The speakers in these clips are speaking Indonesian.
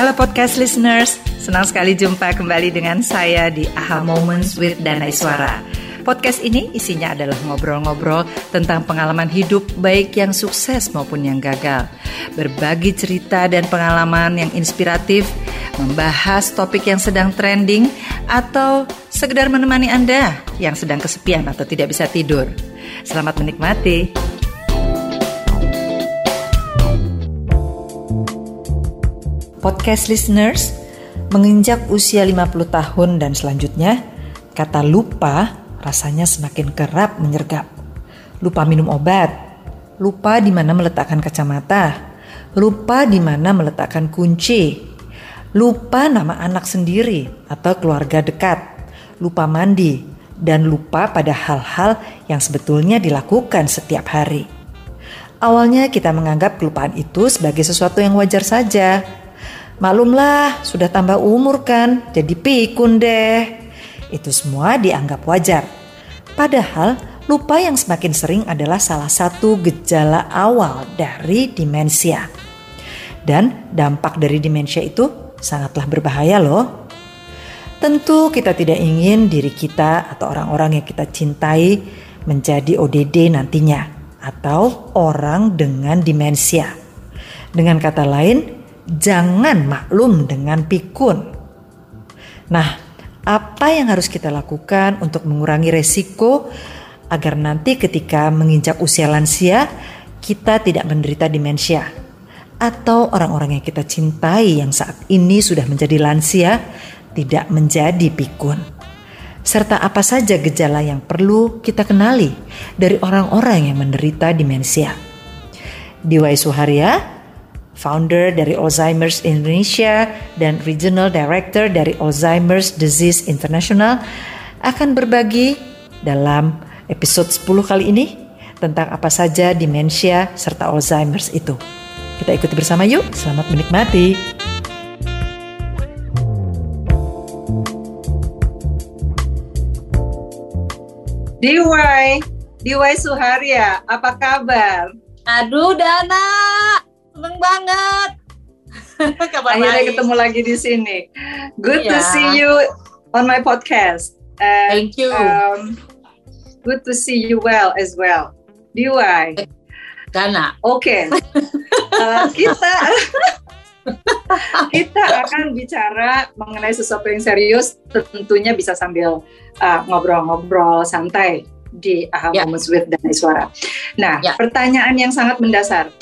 Halo podcast listeners, senang sekali jumpa kembali dengan saya di AHA Moments with Dana Iswara. Podcast ini isinya adalah ngobrol-ngobrol tentang pengalaman hidup baik yang sukses maupun yang gagal. Berbagi cerita dan pengalaman yang inspiratif, membahas topik yang sedang trending, atau sekedar menemani Anda yang sedang kesepian atau tidak bisa tidur. Selamat menikmati. Podcast listeners, menginjak usia 50 tahun dan selanjutnya, kata lupa rasanya semakin kerap menyergap. Lupa minum obat, lupa di mana meletakkan kacamata, lupa di mana meletakkan kunci, lupa nama anak sendiri atau keluarga dekat, lupa mandi, dan lupa pada hal-hal yang sebetulnya dilakukan setiap hari. Awalnya kita menganggap kelupaan itu sebagai sesuatu yang wajar saja, Maklumlah, sudah tambah umur kan, jadi pikun deh. Itu semua dianggap wajar. Padahal lupa yang semakin sering adalah salah satu gejala awal dari demensia. Dan dampak dari demensia itu sangatlah berbahaya loh. Tentu kita tidak ingin diri kita atau orang-orang yang kita cintai menjadi ODD nantinya atau orang dengan demensia. Dengan kata lain, jangan maklum dengan pikun. Nah, apa yang harus kita lakukan untuk mengurangi resiko agar nanti ketika menginjak usia lansia kita tidak menderita demensia atau orang-orang yang kita cintai yang saat ini sudah menjadi lansia tidak menjadi pikun. Serta apa saja gejala yang perlu kita kenali dari orang-orang yang menderita demensia. Diwai Suharya, founder dari Alzheimer's Indonesia dan Regional Director dari Alzheimer's Disease International akan berbagi dalam episode 10 kali ini tentang apa saja demensia serta Alzheimer's itu. Kita ikuti bersama yuk, selamat menikmati. Diwai, Diwai Suharya, apa kabar? Aduh Dana, seneng banget. Kabar Akhirnya baik. ketemu lagi di sini. Good yeah. to see you on my podcast. And, Thank you. Um, good to see you well as well. Diwai. Gana. Oke. Okay. uh, kita kita akan bicara mengenai sesuatu yang serius. Tentunya bisa sambil uh, ngobrol-ngobrol uh, santai di Aha yeah. Moments with Dana Suara. Nah, yeah. pertanyaan yang sangat mendasar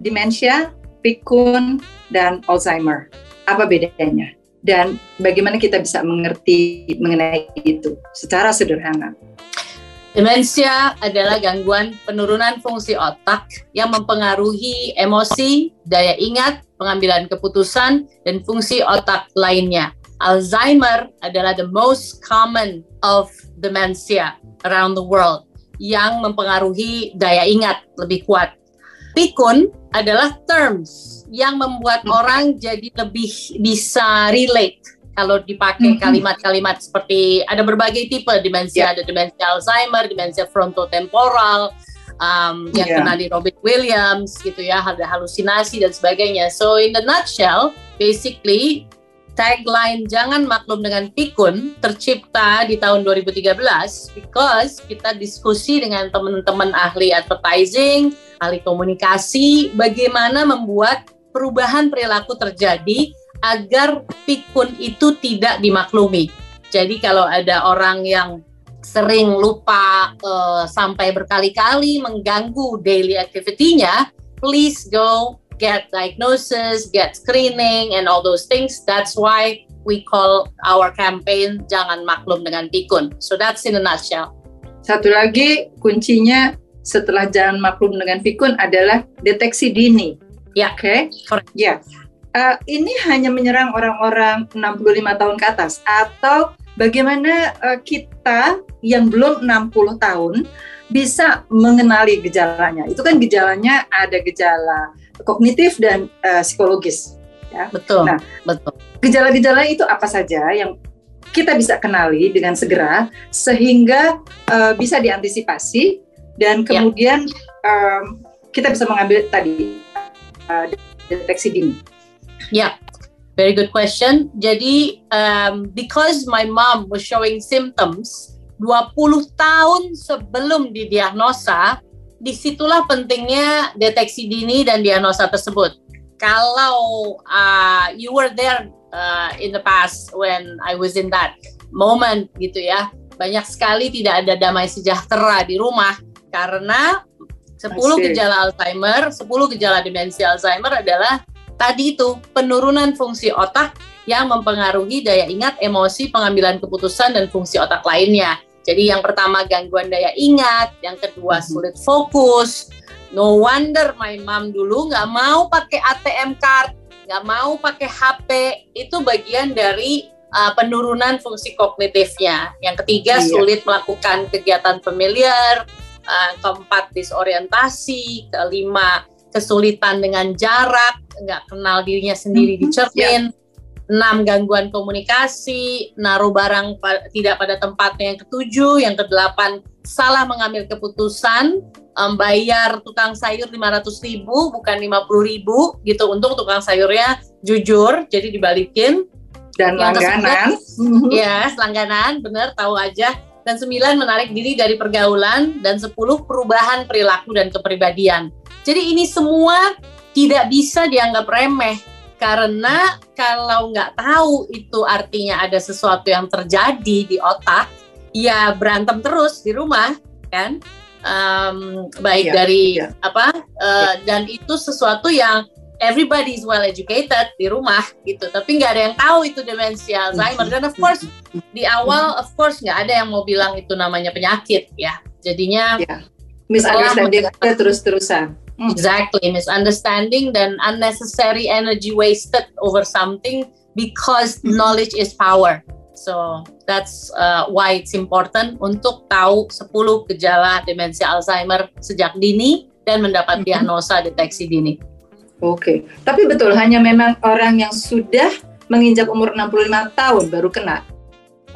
demensia, pikun, dan Alzheimer. Apa bedanya? Dan bagaimana kita bisa mengerti mengenai itu secara sederhana? Demensia adalah gangguan penurunan fungsi otak yang mempengaruhi emosi, daya ingat, pengambilan keputusan, dan fungsi otak lainnya. Alzheimer adalah the most common of dementia around the world yang mempengaruhi daya ingat lebih kuat. Pikun adalah terms yang membuat hmm. orang jadi lebih bisa relate kalau dipakai hmm. kalimat-kalimat seperti ada berbagai tipe demensia, yeah. ada demensia Alzheimer, demensia frontotemporal, um, yang yeah. kenal di Robert Williams gitu ya, ada halusinasi dan sebagainya. So in the nutshell, basically tagline jangan maklum dengan pikun tercipta di tahun 2013 because kita diskusi dengan teman-teman ahli advertising, ahli komunikasi, bagaimana membuat perubahan perilaku terjadi agar pikun itu tidak dimaklumi. Jadi kalau ada orang yang sering lupa uh, sampai berkali-kali mengganggu daily activity-nya, please go get diagnosis, get screening and all those things. That's why we call our campaign jangan maklum dengan pikun. So that's in a nutshell. Satu lagi kuncinya setelah jalan maklum dengan pikun adalah deteksi dini. Ya, oke. Okay? Ya. Uh, ini hanya menyerang orang-orang 65 tahun ke atas atau bagaimana uh, kita yang belum 60 tahun bisa mengenali gejalanya. Itu kan gejalanya ada gejala kognitif dan uh, psikologis ya. Betul. Nah, betul. Gejala-gejala itu apa saja yang kita bisa kenali dengan segera sehingga uh, bisa diantisipasi dan ya. kemudian ya. um, kita bisa mengambil tadi uh, deteksi dini. Ya, Very good question. Jadi um, because my mom was showing symptoms 20 tahun sebelum didiagnosa, di situlah pentingnya deteksi dini dan diagnosa tersebut. Kalau uh, you were there uh, in the past when I was in that moment gitu ya, banyak sekali tidak ada damai sejahtera di rumah karena 10 gejala Alzheimer, 10 gejala demensia Alzheimer adalah tadi itu penurunan fungsi otak yang mempengaruhi daya ingat, emosi, pengambilan keputusan dan fungsi otak lainnya. Jadi yang pertama gangguan daya ingat, yang kedua mhm. sulit fokus. No wonder my mom dulu nggak mau pakai ATM card, nggak mau pakai HP. Itu bagian dari uh, penurunan fungsi kognitifnya. Yang ketiga iya. sulit melakukan kegiatan familiar. Uh, keempat disorientasi. Kelima kesulitan dengan jarak, nggak kenal dirinya sendiri di cermin. Enam gangguan komunikasi, naruh barang pa tidak pada tempatnya. Yang ketujuh, yang kedelapan salah mengambil keputusan, um, bayar tukang sayur 500 ribu bukan 50 ribu gitu. Untung tukang sayurnya jujur, jadi dibalikin. Dan yang langganan. ya, langganan, bener tahu aja dan sembilan menarik diri dari pergaulan dan sepuluh perubahan perilaku dan kepribadian. Jadi ini semua tidak bisa dianggap remeh karena kalau nggak tahu itu artinya ada sesuatu yang terjadi di otak, ya berantem terus di rumah kan, um, baik ya, dari ya. apa uh, ya. dan itu sesuatu yang everybody is well educated di rumah gitu, tapi nggak ada yang tahu itu demensia Alzheimer dan of course di awal of course nggak ada yang mau bilang itu namanya penyakit ya, jadinya ya. misunderstanding ada terus-terusan. Hmm. Exactly, misunderstanding dan unnecessary energy wasted over something because hmm. knowledge is power. So that's uh, why it's important untuk tahu 10 gejala demensia Alzheimer sejak dini dan mendapat hmm. diagnosa deteksi dini. Oke, okay. tapi betul hanya memang orang yang sudah menginjak umur 65 tahun baru kena.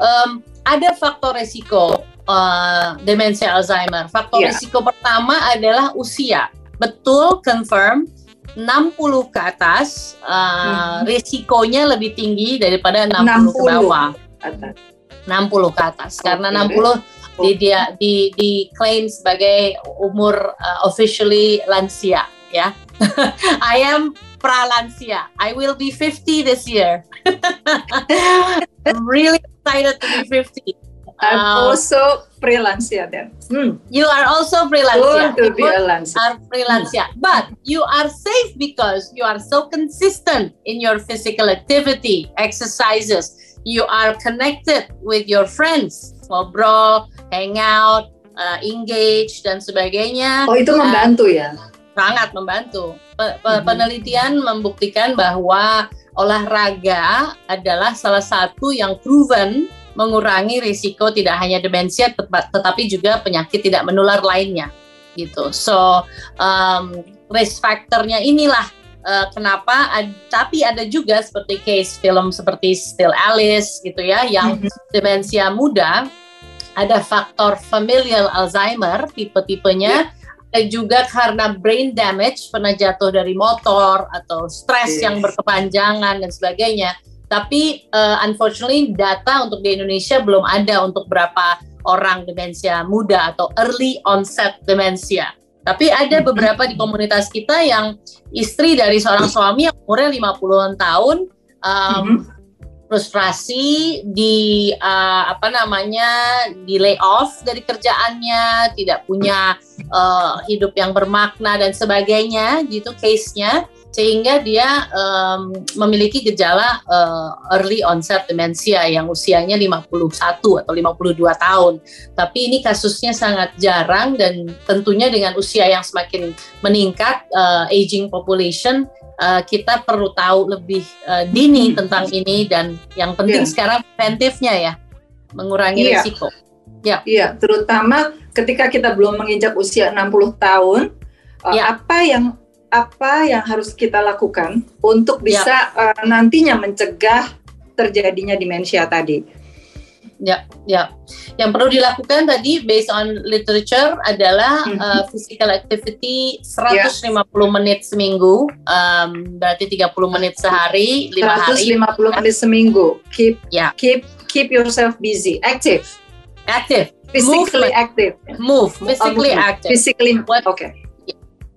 Um, ada faktor resiko uh, demensia Alzheimer. Faktor yeah. risiko pertama adalah usia betul confirm 60 ke atas uh, hmm. risikonya lebih tinggi daripada 60, 60 ke bawah. Atas. 60 ke atas okay. karena 60 di dia di di claim sebagai umur uh, officially lansia ya. I am pralansia. I will be 50 this year. I'm really excited to be 50. I'm um, also freelance ya then. Hmm. You are also freelance. Want to be a Are freelance hmm. but you are safe because you are so consistent in your physical activity, exercises. You are connected with your friends, ngobrol, hang out, uh, engage dan sebagainya. Oh itu membantu uh, ya? Sangat membantu. Pe pe hmm. Penelitian membuktikan bahwa olahraga adalah salah satu yang proven mengurangi risiko tidak hanya demensia tetapi juga penyakit tidak menular lainnya gitu. So um, risk factornya inilah uh, kenapa ad, tapi ada juga seperti case film seperti Still Alice gitu ya yang mm -hmm. demensia muda ada faktor familial Alzheimer tipe-tipenya yeah ada juga karena brain damage pernah jatuh dari motor atau stres yeah. yang berkepanjangan dan sebagainya tapi uh, unfortunately data untuk di Indonesia belum ada untuk berapa orang demensia muda atau early onset demensia. Tapi ada mm-hmm. beberapa di komunitas kita yang istri dari seorang suami yang umurnya 50-an tahun um, frustrasi di uh, apa namanya di layoff dari kerjaannya, tidak punya uh, hidup yang bermakna dan sebagainya gitu case-nya sehingga dia um, memiliki gejala uh, early onset demensia yang usianya 51 atau 52 tahun. Tapi ini kasusnya sangat jarang dan tentunya dengan usia yang semakin meningkat uh, aging population uh, kita perlu tahu lebih uh, dini hmm. tentang ini dan yang penting yeah. sekarang preventifnya ya mengurangi yeah. risiko. Ya. Iya, terutama ketika kita belum menginjak usia 60 tahun, ya. apa yang apa yang harus kita lakukan untuk bisa ya. uh, nantinya mencegah terjadinya demensia tadi? Ya, ya. Yang perlu dilakukan tadi based on literature adalah mm -hmm. uh, physical activity 150 yeah. menit seminggu, um, berarti 30 menit sehari, 5 hari. 150 menit seminggu. Keep yeah. keep keep yourself busy, active. Active. Physically Move. active. Move, physically uh, active. Physically what, okay.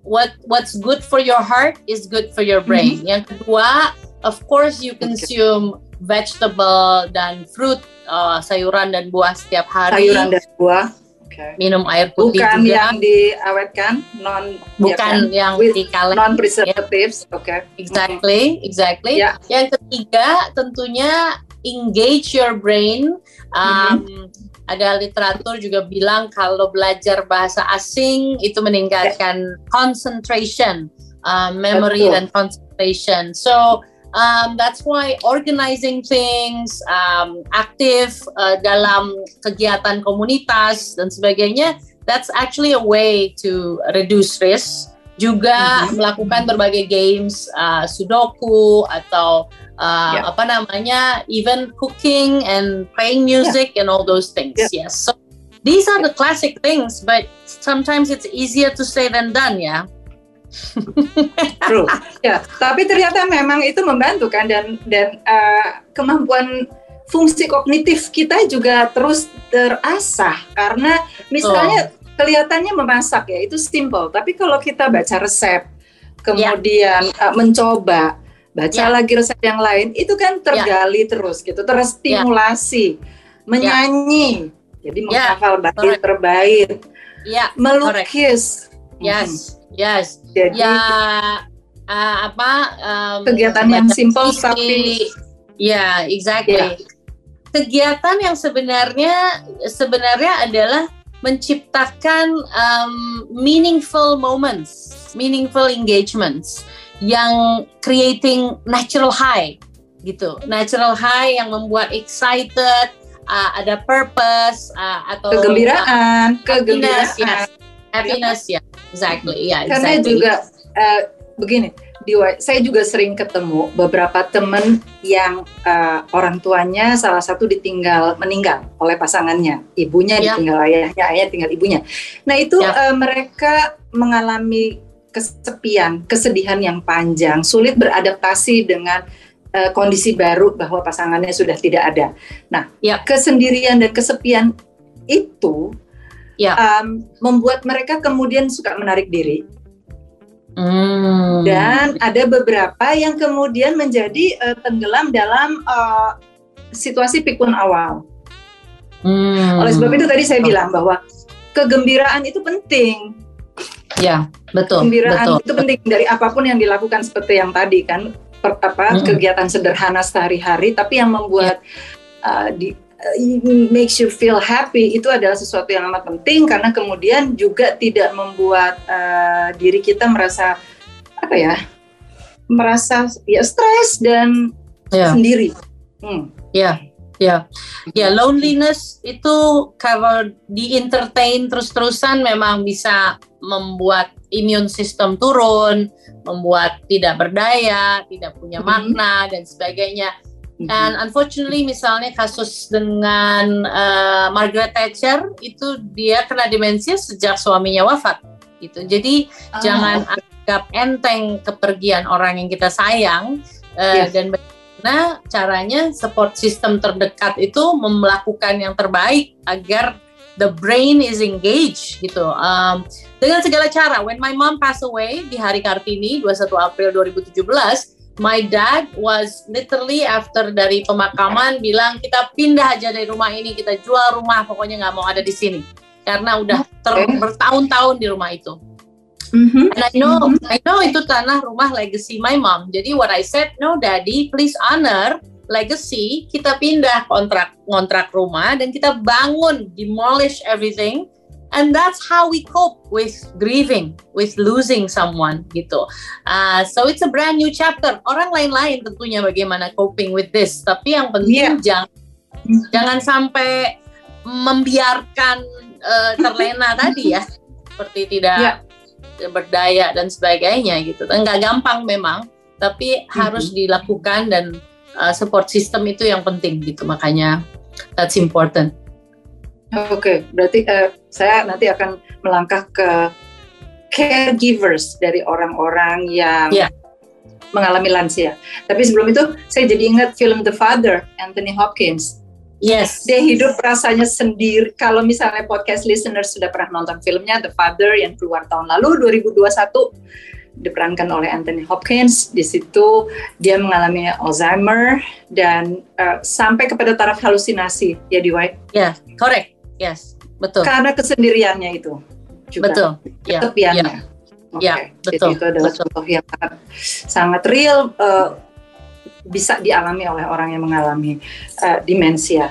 What what's good for your heart is good for your brain. Mm -hmm. Yang kedua, of course you consume okay vegetable dan fruit, uh, sayuran dan buah setiap hari. Sayuran dan buah. Okay. Minum air putih bukan juga. yang diawetkan, non bukan ya kan? yang dikaleng. Non preservatives. Oke. Okay. Exactly, exactly. Yeah. Yang ketiga tentunya engage your brain. Um, mm-hmm. Ada literatur juga bilang kalau belajar bahasa asing itu meningkatkan yeah. concentration, uh, memory Betul. dan concentration. So Um, that's why organizing things, um, aktif uh, dalam kegiatan komunitas dan sebagainya, that's actually a way to reduce risk. Juga mm-hmm. melakukan berbagai games, uh, sudoku atau uh, yeah. apa namanya, even cooking and playing music yeah. and all those things. Yeah. Yes, so these are the classic things, but sometimes it's easier to say than done, ya. Yeah? True. ya, tapi ternyata memang itu membantu kan dan dan uh, kemampuan fungsi kognitif kita juga terus terasah karena misalnya oh. Kelihatannya memasak ya itu simple, tapi kalau kita baca resep kemudian yeah. uh, mencoba baca yeah. lagi resep yang lain itu kan tergali yeah. terus gitu, terstimulasi, yeah. menyanyi, yeah. jadi menghafal yeah. bait terbaik, yeah. melukis. Yes. Hmm Yes. Jadi ya uh, apa um, kegiatan yang simple tapi ya yeah, exactly. Yeah. Kegiatan yang sebenarnya sebenarnya adalah menciptakan um, meaningful moments, meaningful engagements yang creating natural high gitu. Natural high yang membuat excited, uh, ada purpose uh, atau kegembiraan, uh, kegembiraan. Yes, happiness ya. Yeah exactly yeah karena juga uh, begini di saya juga sering ketemu beberapa teman yang uh, orang tuanya salah satu ditinggal meninggal oleh pasangannya ibunya yeah. ditinggal ayahnya ayah tinggal ibunya nah itu yeah. uh, mereka mengalami kesepian kesedihan yang panjang sulit beradaptasi dengan uh, kondisi baru bahwa pasangannya sudah tidak ada nah yeah. kesendirian dan kesepian itu ya. um, membuat mereka kemudian suka menarik diri. Hmm. Dan ada beberapa yang kemudian menjadi uh, tenggelam dalam uh, situasi pikun awal. Hmm. Oleh sebab itu tadi saya bilang bahwa kegembiraan itu penting. Ya, betul. Kegembiraan betul. itu penting dari apa pun yang dilakukan seperti yang tadi kan per, apa hmm. kegiatan sederhana sehari-hari tapi yang membuat ya. uh, di makes you feel happy itu adalah sesuatu yang amat penting karena kemudian juga tidak membuat uh, diri kita merasa apa ya merasa ya stres dan yeah. sendiri. Hmm. Ya, ya, ya loneliness itu kalau di entertain terus-terusan memang bisa membuat imun sistem turun, membuat tidak berdaya, tidak punya mm-hmm. makna dan sebagainya. Dan unfortunately misalnya kasus dengan uh, Margaret Thatcher itu dia kena demensia sejak suaminya wafat gitu. Jadi oh. jangan anggap enteng kepergian orang yang kita sayang uh, yes. dan bagaimana caranya support system terdekat itu melakukan yang terbaik agar the brain is engaged gitu. Um, dengan segala cara. When my mom passed away di hari Kartini 21 April 2017 my dad was literally after dari pemakaman bilang kita pindah aja dari rumah ini kita jual rumah pokoknya nggak mau ada di sini karena udah ter bertahun-tahun di rumah itu. Mm-hmm. And I know mm-hmm. I know itu tanah rumah legacy my mom. Jadi what I said no daddy please honor legacy kita pindah kontrak kontrak rumah dan kita bangun demolish everything and that's how we cope with grieving with losing someone gitu uh, so it's a brand new chapter orang lain-lain tentunya bagaimana coping with this tapi yang penting yeah. jangan jangan sampai membiarkan uh, terlena tadi ya seperti tidak yeah. berdaya dan sebagainya gitu nggak gampang memang tapi mm -hmm. harus dilakukan dan uh, support system itu yang penting gitu makanya That's important. Oke, okay, berarti uh, saya nanti akan melangkah ke caregivers dari orang-orang yang yeah. mengalami lansia. Tapi sebelum itu, saya jadi ingat film The Father, Anthony Hopkins. Yes. Dia hidup rasanya sendiri. Kalau misalnya podcast listeners sudah pernah nonton filmnya The Father yang keluar tahun lalu 2021 diperankan oleh Anthony Hopkins. Di situ dia mengalami Alzheimer dan uh, sampai kepada taraf halusinasi, ya di White. Ya, yeah, correct. Yes, betul. Karena kesendiriannya itu juga. Betul. Ya, ketepiannya. Ya, okay. ya betul. Jadi itu adalah betul. contoh yang sangat, sangat real uh, bisa dialami oleh orang yang mengalami uh, demensia.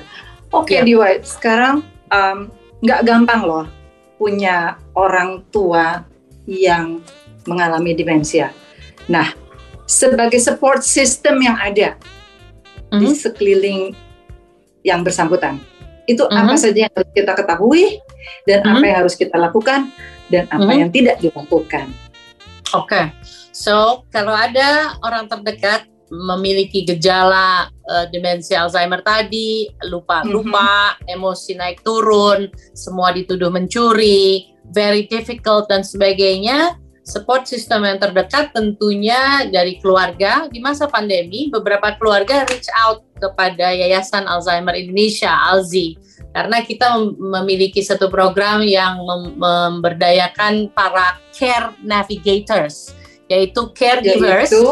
Oke, okay, ya. White. Sekarang nggak um, gampang loh punya orang tua yang mengalami demensia. Nah, sebagai support system yang ada mm-hmm. di mhm. sekeliling yang bersangkutan, itu mm-hmm. apa saja yang harus kita ketahui dan mm-hmm. apa yang harus kita lakukan dan apa mm-hmm. yang tidak dilakukan. Oke, okay. so kalau ada orang terdekat memiliki gejala uh, demensia Alzheimer tadi, lupa-lupa, mm-hmm. emosi naik turun, semua dituduh mencuri, very difficult dan sebagainya, support system yang terdekat tentunya dari keluarga. Di masa pandemi, beberapa keluarga reach out kepada Yayasan Alzheimer Indonesia, ALZI, karena kita memiliki satu program yang mem memberdayakan para care navigators, yaitu caregivers, yaitu,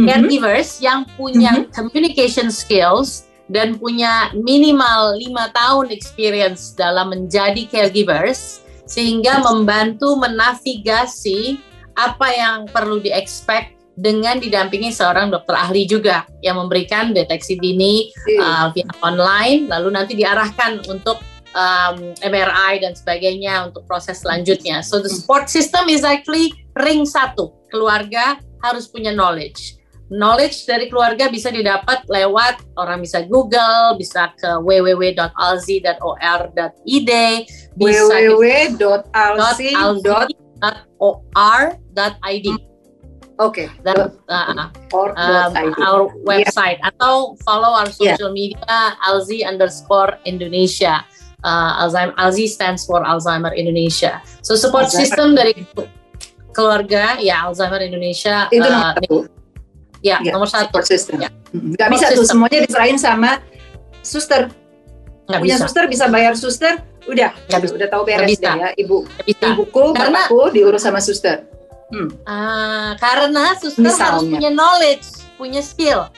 mhm. caregivers mm -hmm. yang punya mm -hmm. communication skills dan punya minimal lima tahun experience dalam menjadi caregivers sehingga membantu menavigasi apa yang perlu di-expect dengan didampingi seorang dokter ahli juga yang memberikan deteksi dini uh, via online, lalu nanti diarahkan untuk um, MRI dan sebagainya untuk proses selanjutnya. So the support system is actually ring satu. Keluarga harus punya knowledge. Knowledge dari keluarga bisa didapat lewat orang bisa Google, bisa ke www.alzi.or.id, bisa www.alzi.or.id. Oke. Okay. uh, um, our website yeah. atau follow our social yeah. media Alzi underscore Indonesia. Uh, Alzheimer Alzi stands for Alzheimer Indonesia. So support Alzheimer. system dari keluarga ya Alzheimer Indonesia. Itu uh, Ya, ya nomor satu. System. Ya. Gak bisa tuh semuanya diserahin sama suster. Gak Punya bisa. suster bisa bayar suster, udah, Gak bisa. udah tahu beres deh ya, ibu. Gak bisa. Ibuku, karena, bapakku diurus sama suster. Hmm. Uh, karena suster Misalnya. harus punya knowledge, punya skill.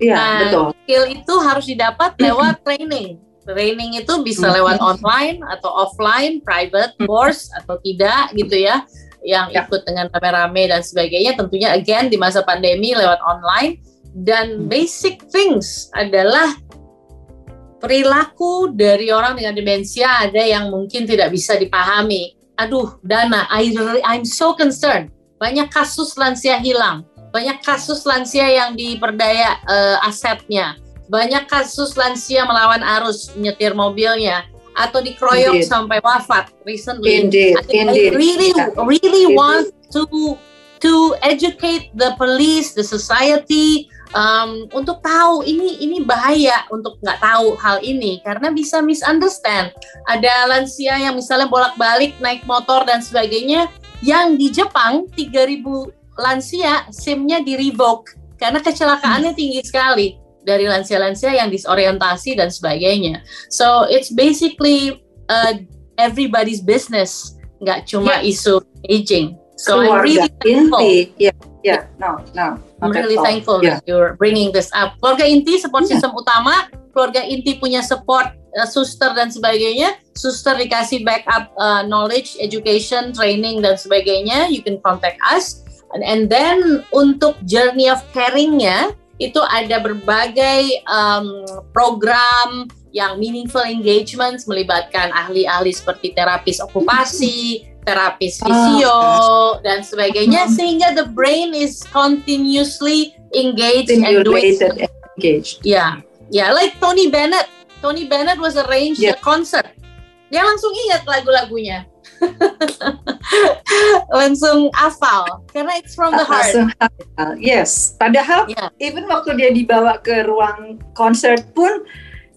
Iya, nah, betul. Skill itu harus didapat lewat training. Training itu bisa lewat online atau offline, private course atau tidak gitu ya yang ya. ikut dengan rame-rame dan sebagainya tentunya again di masa pandemi lewat online dan hmm. basic things adalah perilaku dari orang dengan demensia ada yang mungkin tidak bisa dipahami. Aduh, Dana, I, I'm so concerned. Banyak kasus lansia hilang, banyak kasus lansia yang diperdaya uh, asetnya, banyak kasus lansia melawan arus nyetir mobilnya atau dikeroyok Indeed. sampai wafat recently. Indeed. I, Indeed. I really yeah. really Indeed. want to to educate the police, the society um, untuk tahu ini ini bahaya untuk nggak tahu hal ini karena bisa misunderstand. Ada lansia yang misalnya bolak-balik naik motor dan sebagainya yang di Jepang 3000 lansia SIM-nya di revoke karena kecelakaannya hmm. tinggi sekali dari lansia-lansia yang disorientasi dan sebagainya. So it's basically uh, everybody's business, nggak cuma yeah. isu aging. So Keluarga I'm really thankful. Inti. Yeah, yeah, no, no. I'm really all. thankful yeah. that you're bringing this up. Keluarga inti support yeah. system utama, keluarga inti punya support uh, suster dan sebagainya. Suster dikasih backup uh, knowledge, education, training dan sebagainya. You can contact us. And, and then untuk journey of caringnya, itu ada berbagai um, program yang meaningful engagement melibatkan ahli-ahli seperti terapis okupasi, terapis fisio oh. dan sebagainya mm-hmm. sehingga the brain is continuously engaged and doing engaged. Ya, yeah. yeah, like Tony Bennett. Tony Bennett was arranged yeah. a concert. Dia langsung ingat lagu-lagunya. langsung hafal karena it's from the heart. Langsung hafal. Yes, padahal yeah. even waktu dia dibawa ke ruang konser pun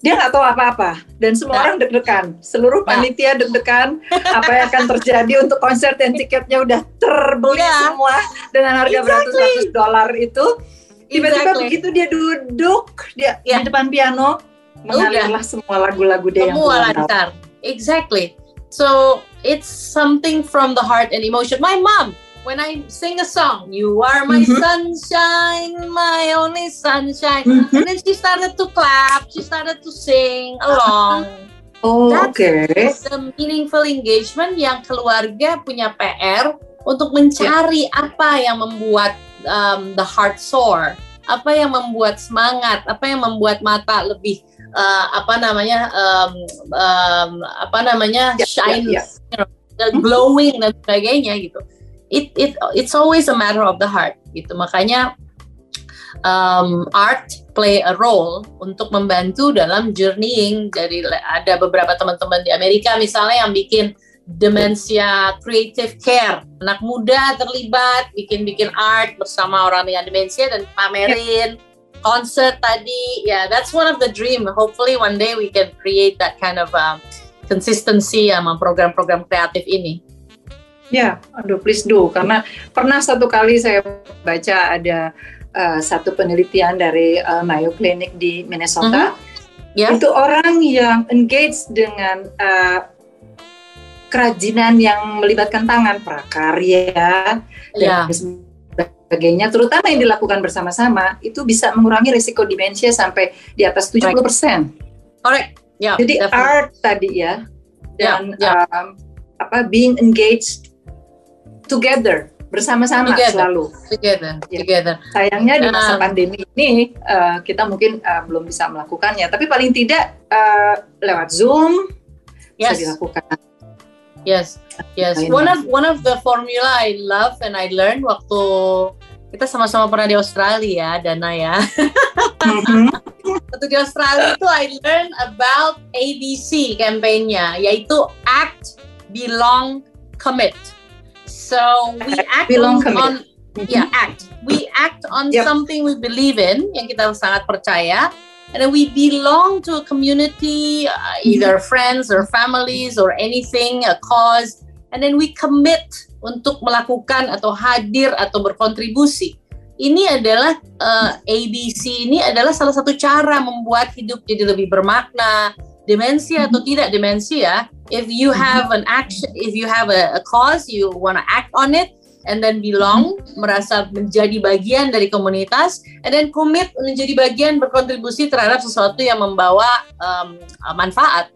dia nggak tahu apa-apa dan semua nah. orang deg-degan seluruh nah. panitia deg-degan apa yang akan terjadi untuk konser dan tiketnya udah terbeli yeah. semua dengan harga exactly. beratus-ratus dolar itu tiba-tiba exactly. begitu dia duduk dia yeah. di depan piano mengalirlah semua lagu-lagu dia semua yang lancar exactly so it's something from the heart and emotion my mom when I sing a song, "You are my mm-hmm. sunshine, my only sunshine," mm-hmm. and then she started to clap, she started to sing along. Oh, That's okay. the meaningful engagement yang keluarga punya PR untuk mencari yeah. apa yang membuat um, the heart soar, apa yang membuat semangat, apa yang membuat mata lebih uh, apa namanya um, um, apa namanya yeah, shine, yeah, yeah. You know, glowing dan sebagainya gitu. It it it's always a matter of the heart gitu. Makanya um, art play a role untuk membantu dalam journeying dari ada beberapa teman-teman di Amerika misalnya yang bikin demensia creative care. Anak muda terlibat bikin-bikin art bersama orang dengan demensia dan pamerin concert tadi ya yeah, that's one of the dream hopefully one day we can create that kind of um, consistency sama program-program kreatif ini Ya, aduh please do karena pernah satu kali saya baca ada uh, satu penelitian dari uh, Mayo Clinic di Minnesota. Mm-hmm. Yeah. Itu orang yang engage dengan uh, kerajinan yang melibatkan tangan, prakarya yeah. dan sebagainya, terutama yang dilakukan bersama-sama, itu bisa mengurangi risiko demensia sampai di atas 70%. Right. Correct. Yeah, Jadi definitely. art tadi ya dan yeah, yeah. Um, apa being engaged together bersama-sama selalu. Together, ya. together. Sayangnya di masa uh, pandemi ini uh, kita mungkin uh, belum bisa melakukannya, tapi paling tidak uh, lewat Zoom yes. bisa dilakukan. Yes, yes. One of one of the formula I love and I learned waktu kita sama-sama pernah di Australia, Dana ya. Mm-hmm. waktu di Australia itu I learned about ABC kampanyenya, yaitu Act, Belong, Commit. So we act on, on yeah act. We act on yep. something we believe in yang kita sangat percaya, and then we belong to a community, uh, either mm-hmm. friends or families or anything, a cause, and then we commit untuk melakukan atau hadir atau berkontribusi. Ini adalah uh, ABC ini adalah salah satu cara membuat hidup jadi lebih bermakna, demensia atau mm-hmm. tidak demensia if you mm-hmm. have an action if you have a, a cause you want to act on it and then belong merasa menjadi bagian dari komunitas and then commit menjadi bagian berkontribusi terhadap sesuatu yang membawa um, manfaat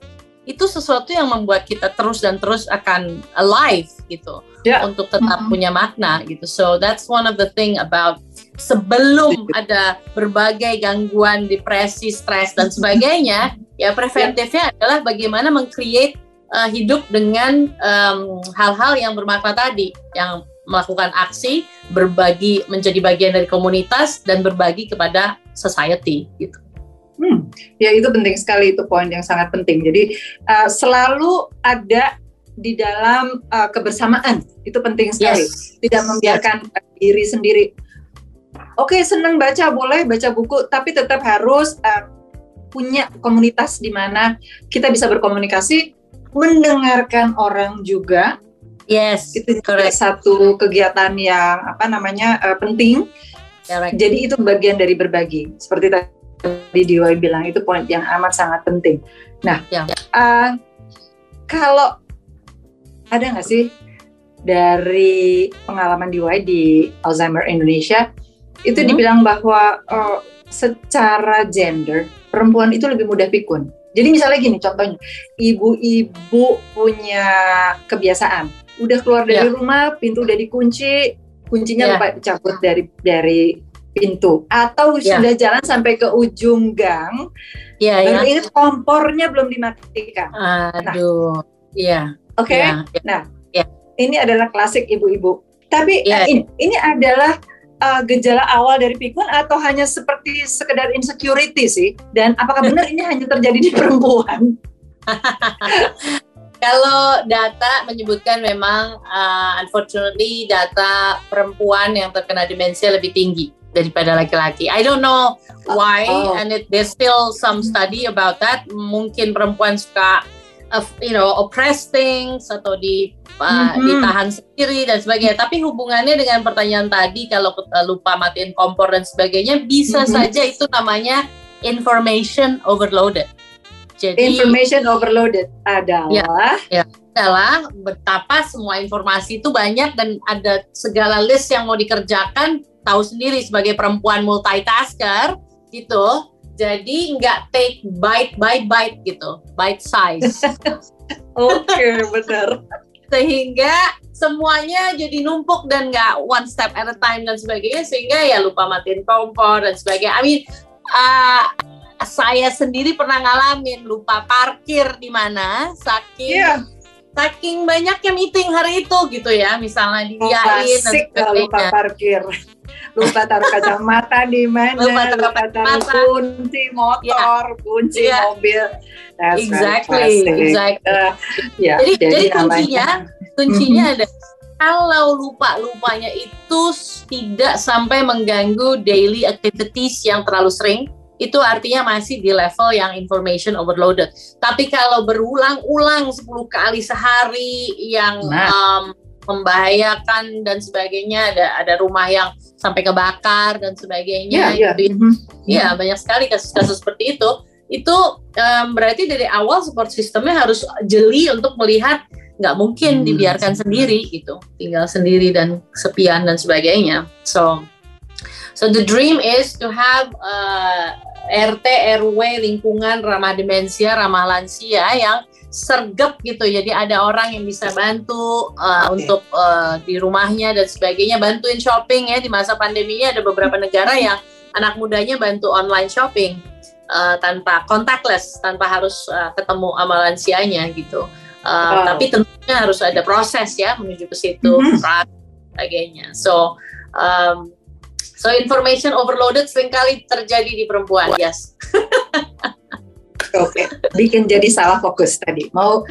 itu sesuatu yang membuat kita terus dan terus akan alive gitu yeah. untuk tetap mm -hmm. punya makna gitu so that's one of the thing about sebelum ada berbagai gangguan depresi stres dan sebagainya ya preventifnya yeah. adalah bagaimana mengcreate uh, hidup dengan hal-hal um, yang bermakna tadi yang melakukan aksi berbagi menjadi bagian dari komunitas dan berbagi kepada society gitu Hmm, ya itu penting sekali itu poin yang sangat penting. Jadi uh, selalu ada di dalam uh, kebersamaan itu penting sekali. Yes. Tidak membiarkan yes. diri sendiri. Oke okay, senang baca boleh baca buku, tapi tetap harus uh, punya komunitas di mana kita bisa berkomunikasi, mendengarkan orang juga. Yes, itu correct. satu kegiatan yang apa namanya uh, penting. Correct. Jadi itu bagian dari berbagi. Seperti tadi di DIY bilang itu poin yang amat sangat penting. Nah, ya. uh, kalau ada nggak sih dari pengalaman DIY di Alzheimer Indonesia itu hmm. dibilang bahwa uh, secara gender perempuan itu lebih mudah pikun. Jadi misalnya gini contohnya, ibu-ibu punya kebiasaan, udah keluar dari ya. rumah, pintu udah dikunci, kuncinya ya. lupa cabut dari dari pintu atau ya. sudah jalan sampai ke ujung gang baru ya. ingat kompornya belum dimatikan. Aduh, iya. Oke. Okay? Ya, ya. Nah, ya. ini adalah klasik ibu-ibu. Tapi ya. ini ini adalah uh, gejala awal dari pikun atau hanya seperti sekedar insecurity sih? Dan apakah benar ini hanya terjadi di perempuan? Kalau data menyebutkan memang uh, unfortunately data perempuan yang terkena demensia lebih tinggi daripada laki-laki. I don't know why oh. and it, there's still some study about that. Mungkin perempuan suka uh, you know oppress things atau di uh, mm-hmm. ditahan sendiri dan sebagainya. Tapi hubungannya dengan pertanyaan tadi kalau uh, lupa matiin kompor dan sebagainya bisa mm-hmm. saja itu namanya information overloaded. Jadi information overloaded adalah ya, ya, adalah betapa semua informasi itu banyak dan ada segala list yang mau dikerjakan tahu sendiri sebagai perempuan multitasker gitu. Jadi nggak take bite by bite gitu. Bite size. Oke okay, benar. Sehingga semuanya jadi numpuk dan nggak one step at a time dan sebagainya. Sehingga ya lupa matiin kompor dan sebagainya. I mean uh, saya sendiri pernah ngalamin lupa parkir di mana saking yeah. saking banyaknya meeting hari itu gitu ya misalnya diain dan sebagainya. lupa parkir lupa taruh kacamata di mana lupa taruh, lupa taruh kunci motor yeah. kunci yeah. mobil That's exactly exactly uh, yeah, jadi jadi, jadi kuncinya kuncinya ada kalau lupa-lupanya itu tidak sampai mengganggu daily activities yang terlalu sering, itu artinya masih di level yang information overloaded. Tapi kalau berulang-ulang 10 kali sehari yang nah. um, membahayakan dan sebagainya, ada ada rumah yang sampai kebakar dan sebagainya, yeah, gitu. Yeah. ya mm-hmm. banyak sekali kasus-kasus seperti itu. Itu um, berarti dari awal support sistemnya harus jeli untuk melihat nggak mungkin hmm. dibiarkan sendiri gitu, tinggal sendiri dan sepian dan sebagainya. So So the dream is to have uh, RT RW lingkungan ramah demensia ramah lansia yang sergap gitu jadi ada orang yang bisa bantu uh, okay. untuk uh, di rumahnya dan sebagainya bantuin shopping ya di masa pandeminya ada beberapa negara yang anak mudanya bantu online shopping uh, tanpa contactless tanpa harus uh, ketemu sama lansianya gitu uh, wow. tapi tentunya harus ada proses ya menuju ke situ mm -hmm. sebagainya so um, So information overloaded sering kali terjadi di perempuan, yes. Oke, okay. bikin jadi salah fokus tadi. Mau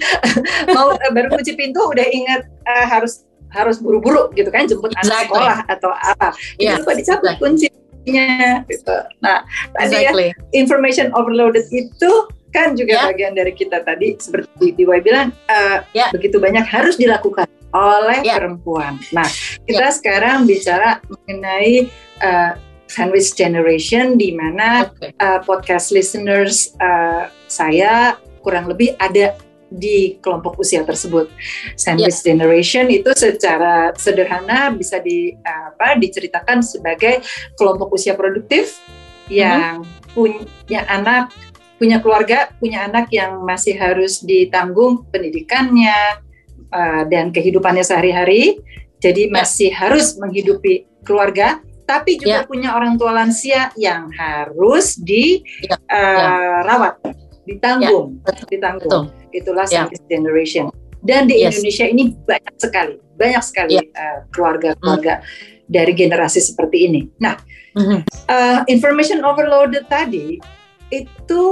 mau uh, baru kunci pintu udah ingat uh, harus harus buru-buru gitu kan jemput exactly. anak sekolah atau apa. Yeah. Lupa dicabut exactly. kuncinya gitu. Nah, tadi ya, exactly. ya information overloaded itu kan juga yeah. bagian dari kita tadi seperti Diwai bilang uh, yeah. begitu banyak harus dilakukan oleh yeah. perempuan. Nah, kita yeah. sekarang bicara mengenai uh, sandwich generation di mana okay. uh, podcast listeners uh, saya kurang lebih ada di kelompok usia tersebut. Sandwich yeah. generation itu secara sederhana bisa di apa diceritakan sebagai kelompok usia produktif yang mm-hmm. punya anak, punya keluarga, punya anak yang masih harus ditanggung pendidikannya, uh, dan kehidupannya sehari-hari. Jadi ya. masih harus menghidupi keluarga, tapi juga yeah. punya orang tua lansia yang harus dirawat, ya. uh, ditanggung, yeah. ditanggung. Betul. Itulah service generation. Dan di yes. Indonesia ini banyak sekali, banyak sekali uh, keluarga-keluarga mm. dari generasi seperti ini. Nah, mm-hmm. uh, information overloaded tadi itu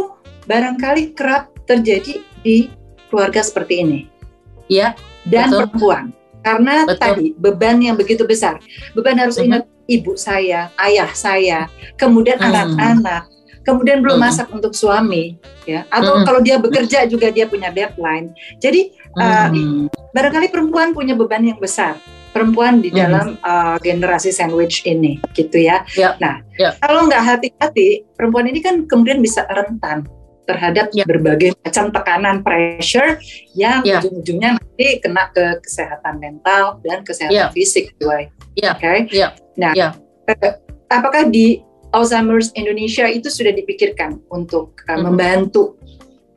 barangkali kerap terjadi di keluarga seperti ini. Iya. Dan betul. perempuan. Karena betul. tadi beban yang begitu besar. Beban harus uh-huh. ingat ibu saya, ayah saya, kemudian mhm. anak-anak, uh-huh. kemudian belum uh-huh. masak untuk suami, ya. Atau uh-huh. kalau dia bekerja juga dia punya deadline. Jadi uh, barangkali perempuan punya beban yang besar perempuan di dalam uh, generasi sandwich ini gitu ya. Yep. Nah, yep. kalau nggak hati-hati, perempuan ini kan kemudian bisa rentan terhadap yeah. berbagai macam tekanan pressure yang yeah. ujung-ujungnya nanti kena ke kesehatan mental dan kesehatan yeah. fisik, Yeah. Oke. Okay? Yeah. Nah, yeah. Eh, apakah di Alzheimer's Indonesia itu sudah dipikirkan untuk uh, mm -hmm. membantu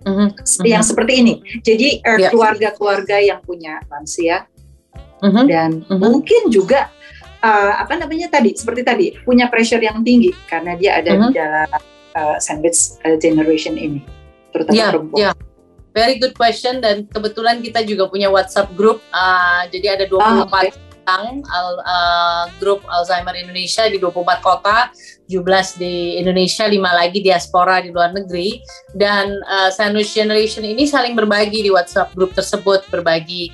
mm -hmm. yang seperti ini? Jadi uh, yeah. keluarga-keluarga yang punya lansia mm -hmm. dan mm -hmm. mungkin juga uh, apa namanya tadi seperti tadi punya pressure yang tinggi karena dia ada mm -hmm. di dalam uh, sandwich uh, generation ini, terutama yeah, perempuan? Yeah. Very good question dan kebetulan kita juga punya WhatsApp group. Uh, jadi ada 24 ah, okay. orang uh, grup Alzheimer Indonesia di 24 kota, 17 di Indonesia, 5 lagi diaspora di luar negeri. Dan uh, Sandwich Generation ini saling berbagi di WhatsApp group tersebut, berbagi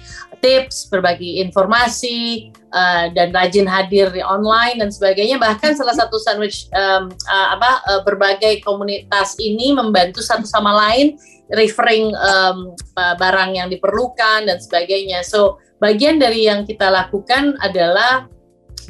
tips, berbagi informasi, uh, dan rajin hadir di online dan sebagainya. Bahkan salah satu sandwich um, uh, apa uh, berbagai komunitas ini membantu satu sama lain referring um, barang yang diperlukan dan sebagainya. So bagian dari yang kita lakukan adalah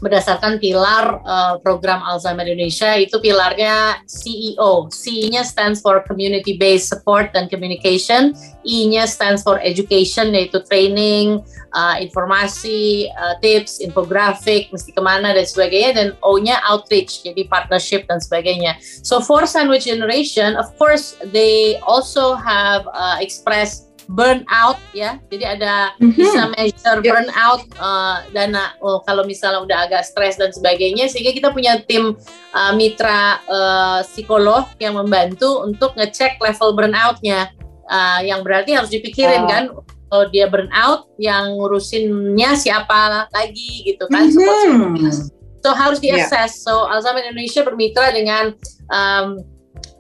berdasarkan pilar uh, program Alzheimer Indonesia itu pilarnya CEO. C-nya stands for Community Based Support and Communication, E-nya stands for Education yaitu training, uh, informasi, uh, tips, infografik, mesti ke mana dan sebagainya, dan O-nya outreach jadi partnership dan sebagainya. So for Sandwich Generation, of course they also have uh, expressed burnout ya. Jadi ada mm-hmm. bisa measure burnout uh, dana oh, kalau misalnya udah agak stres dan sebagainya sehingga kita punya tim uh, mitra uh, psikolog yang membantu untuk ngecek level burnoutnya. Uh, yang berarti harus dipikirin oh. kan kalau dia burnout yang ngurusinnya siapa lagi gitu kan. Mm-hmm. So harus diakses. Yeah. So Alzheimer Indonesia bermitra dengan um,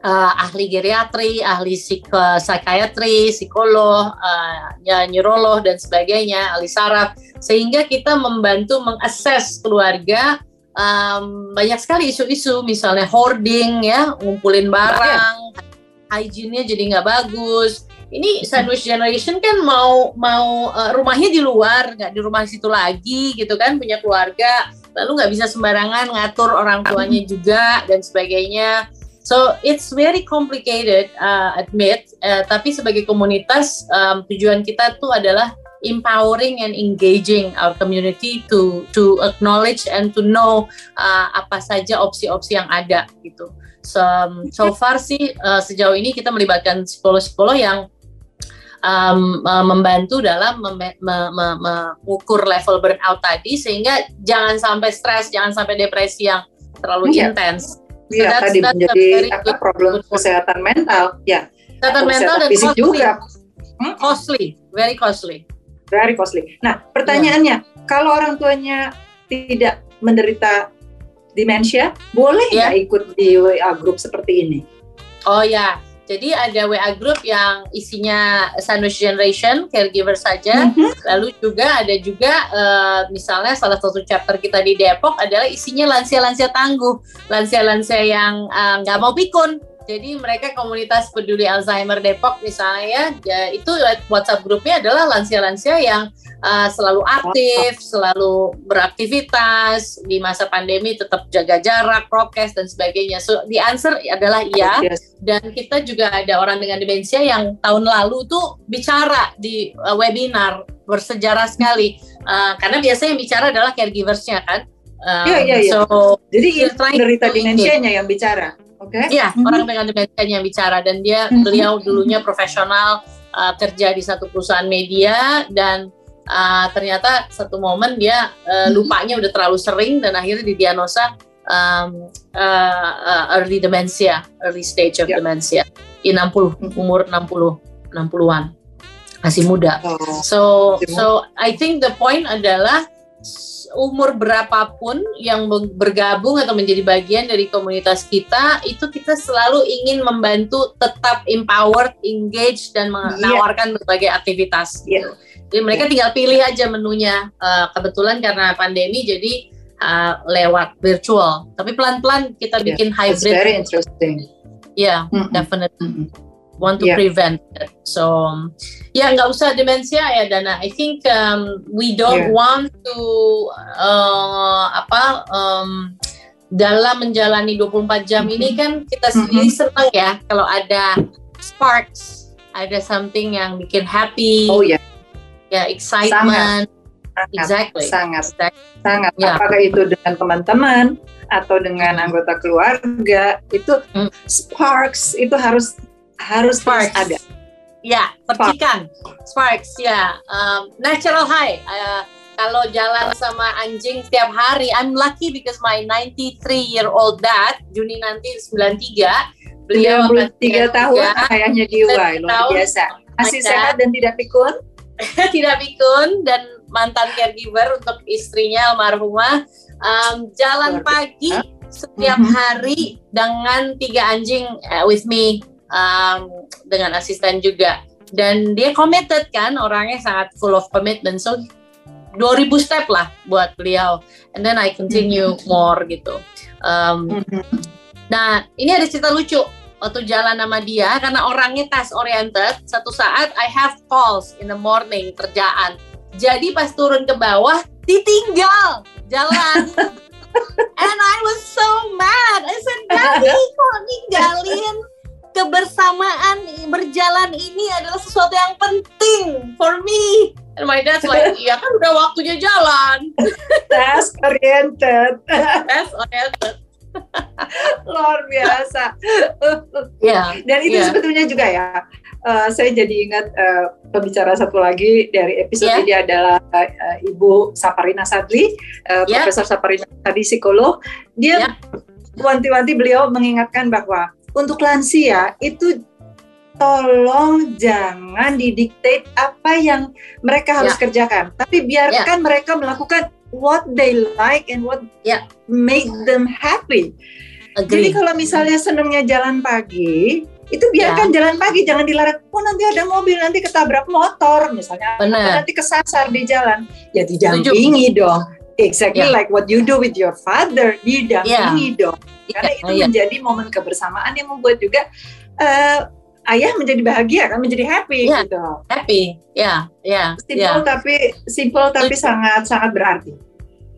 uh, ahli geriatri, ahli psikiatri, psikolog, uh, ya, neurolog dan sebagainya, ahli saraf, sehingga kita membantu mengakses keluarga um, banyak sekali isu-isu, misalnya hoarding ya, ngumpulin barang, hygiene-nya jadi nggak bagus. Ini sandwich generation kan mau mau uh, rumahnya di luar, nggak di rumah situ lagi gitu kan, punya keluarga, lalu nggak bisa sembarangan ngatur orang tuanya juga dan sebagainya So it's very complicated, uh, admit. Uh, tapi sebagai komunitas, um, tujuan kita tuh adalah empowering and engaging our community to to acknowledge and to know uh, apa saja opsi-opsi yang ada gitu. So, um, so far sih uh, sejauh ini kita melibatkan psikolog-psikolog yang um, uh, membantu dalam mengukur level burnout tadi sehingga jangan sampai stres, jangan sampai depresi yang terlalu yeah. Iya, tadi menjadi apa problem kesehatan mental, ya. Kesehatan mental dan fisik costly. juga. Hmm? Costly, very costly. Very costly. Nah, pertanyaannya, yeah. kalau orang tuanya tidak menderita demensia, boleh nggak yeah. ikut di WA group seperti ini? Oh ya, jadi ada WA group yang isinya sandwich generation, caregiver saja. Mm-hmm. Lalu juga ada juga uh, misalnya salah satu chapter kita di Depok adalah isinya lansia-lansia tangguh, lansia-lansia yang eh, nggak uh, mau pikun jadi mereka komunitas peduli Alzheimer Depok misalnya ya, itu WhatsApp grupnya adalah lansia-lansia yang uh, selalu aktif, selalu beraktivitas di masa pandemi tetap jaga jarak, prokes dan sebagainya. So the answer adalah iya. Dan kita juga ada orang dengan demensia yang tahun lalu tuh bicara di uh, webinar bersejarah sekali. Uh, karena biasanya yang bicara adalah caregiversnya kan. Iya iya iya. So, Jadi penderita demensianya yang bicara. Oke. Okay. Iya, mm-hmm. orang dengan demensia yang bicara dan dia mm-hmm. beliau dulunya profesional uh, kerja di satu perusahaan media dan uh, ternyata satu momen dia uh, lupanya udah terlalu sering dan akhirnya didiagnosa um, uh, uh, early dementia, early stage of yeah. dementia di 60 umur 60 60-an. Masih muda. Oh. So so I think the point adalah umur berapapun yang bergabung atau menjadi bagian dari komunitas kita itu kita selalu ingin membantu tetap empowered, engage dan iya. menawarkan yeah. berbagai aktivitas. Yeah. Jadi mereka yeah. tinggal pilih aja menunya. Uh, kebetulan karena pandemi jadi uh, lewat virtual. Tapi pelan-pelan kita yeah. bikin hybrid. That's very interesting. Yeah, mm -hmm. definitely. Mm -hmm want to yeah. prevent it. So ya nggak usah demensia ya Dana. I think um, we don't yeah. want to uh, apa um, dalam menjalani 24 jam ini mm-hmm. kan kita sendiri mm-hmm. senang ya kalau ada sparks, ada something yang bikin happy. Oh ya. Yeah. Ya excitement. Sangat. Exactly. Sangat. Sangat. Yeah. Apakah itu dengan teman-teman atau dengan anggota keluarga itu mm. sparks itu harus harus Sparks. ada. Ya, percikan. Sparks, ya. Um, natural high. Uh, kalau jalan sama anjing setiap hari, I'm lucky because my 93 year old dad, Juni nanti 93, beliau 93 tahun ayahnya jiwa, luar biasa. Masih sehat dan tidak pikun? tidak pikun dan mantan caregiver untuk istrinya almarhumah um, jalan pagi setiap hari dengan tiga anjing uh, with me um, dengan asisten juga. dan dia committed kan orangnya sangat full of commitment. So 2000 step lah buat beliau. And then I continue mm-hmm. more gitu. Um, nah ini ada cerita lucu waktu jalan sama dia karena orangnya task oriented. Satu saat I have calls in the morning kerjaan. Jadi pas turun ke bawah ditinggal jalan. And I was so mad. I said Daddy kok ninggalin kebersamaan berjalan ini adalah sesuatu yang penting for me. And my dad's like, iya kan udah waktunya jalan. Task oriented. Task oriented. Luar biasa. Yeah, Dan itu yeah. sebetulnya juga ya. Uh, saya jadi ingat uh, pembicara satu lagi dari episode yeah. ini adalah uh, Ibu Saparina Sadli, uh, yeah. Profesor Saparina Sadli psikolog. Dia yeah. wanti-wanti beliau mengingatkan bahwa untuk lansia itu tolong jangan didikte apa yang mereka harus yeah. kerjakan, tapi biarkan yeah. mereka melakukan what they like and what yeah. make them happy. Agree. Jadi kalau misalnya senangnya jalan pagi, itu biarkan yeah. jalan pagi, jangan dilarang. Oh nanti ada mobil, nanti ketabrak motor, misalnya, Bener. nanti kesasar di jalan. Ya didampingi dong. Exactly yeah. like what you do with your father, didampingi yeah. dong karena itu iya. menjadi momen kebersamaan yang membuat juga uh, ayah menjadi bahagia kan menjadi happy yeah, gitu happy ya ya simple yeah. tapi simple tapi sangat sangat berarti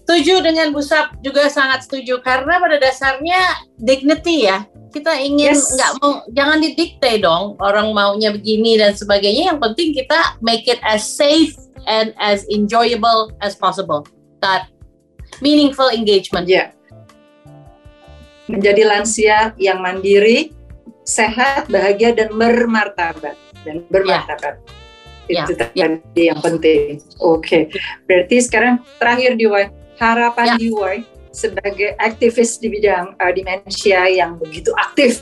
setuju dengan Busap juga sangat setuju karena pada dasarnya dignity ya kita ingin nggak yes. mau jangan didikte dong orang maunya begini dan sebagainya yang penting kita make it as safe and as enjoyable as possible that meaningful engagement yeah menjadi lansia yang mandiri, sehat, bahagia dan bermartabat dan bermartabat. Ya. Itu ya. tadi yang penting. Oke, okay. berarti sekarang terakhir di harapan ya. DIY sebagai aktivis di bidang uh, demensia yang begitu aktif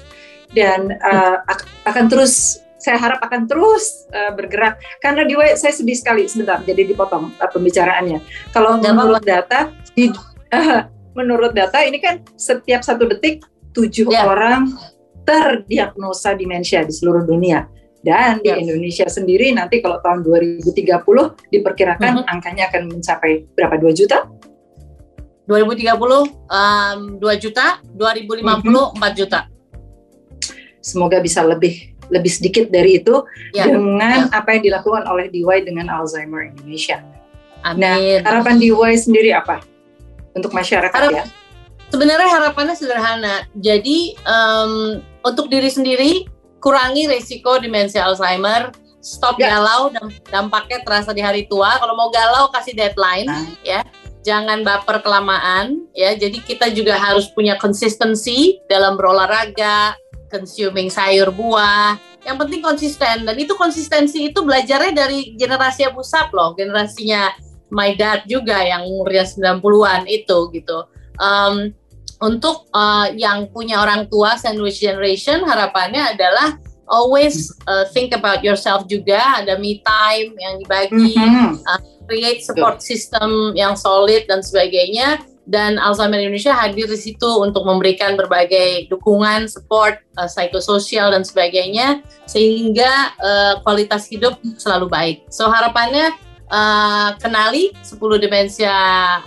dan uh, akan terus saya harap akan terus uh, bergerak karena di saya sedih sekali sebentar jadi dipotong uh, pembicaraannya kalau menurut data di uh, menurut data ini kan setiap satu detik tujuh yeah. orang terdiagnosa demensia di seluruh dunia. Dan di Indonesia sendiri nanti kalau tahun 2030 diperkirakan mm -hmm. angkanya akan mencapai berapa? 2 juta? 2030 um, 2 juta, 2050 mm -hmm. 4 juta. Semoga bisa lebih lebih sedikit dari itu ya. dengan ya. apa yang dilakukan oleh DIY dengan Alzheimer Indonesia. Amin. Nah, harapan DIY sendiri apa? untuk masyarakat Harap, ya? Sebenarnya harapannya sederhana. Jadi um, untuk diri sendiri kurangi resiko demensia Alzheimer, stop ya. galau dan dampaknya terasa di hari tua. Kalau mau galau kasih deadline nah. ya. Jangan baper kelamaan ya. Jadi kita juga harus punya konsistensi dalam berolahraga, consuming sayur buah. Yang penting konsisten dan itu konsistensi itu belajarnya dari generasi Abu Sap loh, generasinya my dad juga yang umurnya 90-an itu gitu. Um, untuk uh, yang punya orang tua sandwich generation harapannya adalah always uh, think about yourself juga ada me time yang dibagi mm-hmm. uh, create support system yang solid dan sebagainya dan Alzheimer Indonesia hadir di situ untuk memberikan berbagai dukungan support uh, psikososial dan sebagainya sehingga uh, kualitas hidup selalu baik so harapannya uh, kenali 10 demensia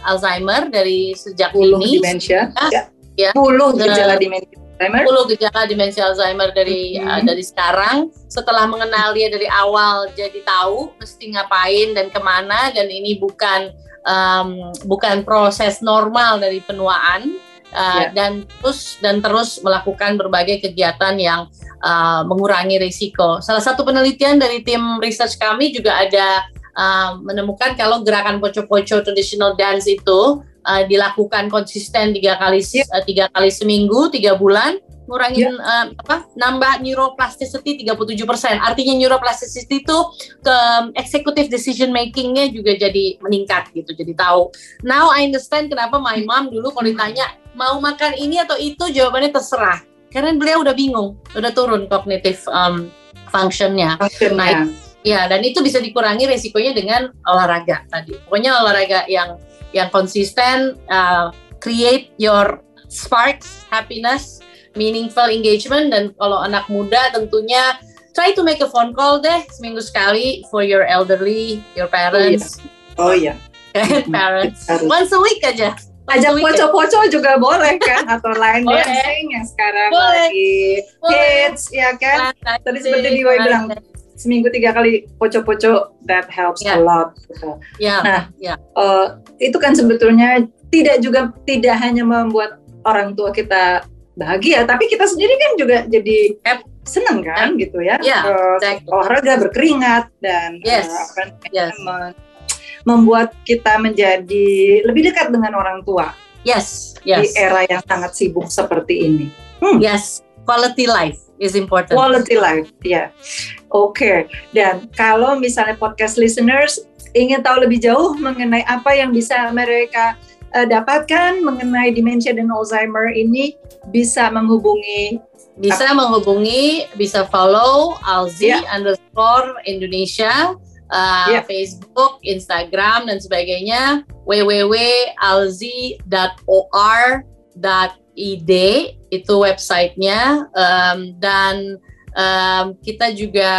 Alzheimer dari sejak 10 ini. demensia. Ya. ya. 10 gejala demensia Alzheimer. 10 gejala demensia Alzheimer dari hmm. uh, dari sekarang. Setelah mengenali dari awal jadi tahu mesti ngapain dan ke mana dan ini bukan um, bukan proses normal dari penuaan. Uh, yeah. dan terus dan terus melakukan berbagai kegiatan yang uh, mengurangi risiko. Salah satu penelitian dari tim research kami juga ada uh, menemukan kalau gerakan poco-poco traditional dance itu uh, dilakukan konsisten tiga kali uh, tiga kali seminggu tiga bulan ngurangin yeah. uh, apa nambah neuroplasticity 37 persen. Artinya neuroplasticity itu ke executive decision makingnya juga jadi meningkat gitu jadi tahu. Now I understand kenapa my mom dulu kalau ditanya mau makan ini atau itu? Jawabannya terserah. Karena beliau udah bingung udah turun kognitif um, functionnya. Function nah Ya, dan itu bisa dikurangi resikonya dengan olahraga tadi. Pokoknya olahraga yang yang konsisten, uh, create your sparks, happiness, meaningful engagement, dan kalau anak muda tentunya try to make a phone call deh seminggu sekali for your elderly, your parents. Oh iya. Oh, iya. parents. Once a week aja. Ajak poco-poco juga boleh kan atau line dancing yang sekarang boleh. lagi hits ya kan. Tadi seperti Diwa bilang seminggu tiga kali poco-poco that helps yeah. a lot. Gitu. Yeah. Nah, yeah. Uh, itu kan sebetulnya tidak juga tidak hanya membuat orang tua kita bahagia, tapi kita sendiri kan juga jadi yep. seneng kan yep. gitu ya. Yeah, uh, exactly. Olahraga berkeringat dan yes. uh, apa, yes membuat kita menjadi lebih dekat dengan orang tua. Yes, yes. Di era yang sangat sibuk seperti ini. Hmm. Yes, quality life is important. Quality life, ya. Yeah. Oke. Okay. Dan kalau misalnya podcast listeners ingin tahu lebih jauh mengenai apa yang bisa mereka uh, dapatkan mengenai demensia dan Alzheimer ini, bisa menghubungi bisa menghubungi, bisa follow Alzi yeah. underscore Indonesia uh, yeah. Facebook, Instagram dan sebagainya www.alzi.or.id itu websitenya um, dan um, kita juga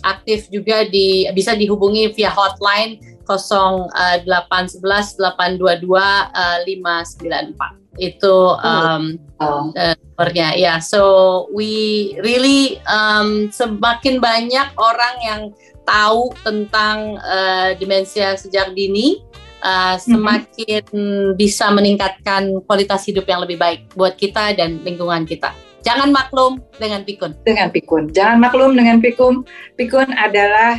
aktif juga di bisa dihubungi via hotline 0811 822 uh, 594 itu um, oh. uh, nomornya ya yeah. so we really um, semakin banyak orang yang tahu tentang uh, demensia sejak dini, uh, semakin mm-hmm. bisa meningkatkan kualitas hidup yang lebih baik buat kita dan lingkungan kita. Jangan maklum dengan pikun. Dengan pikun. Jangan maklum dengan pikun. Pikun adalah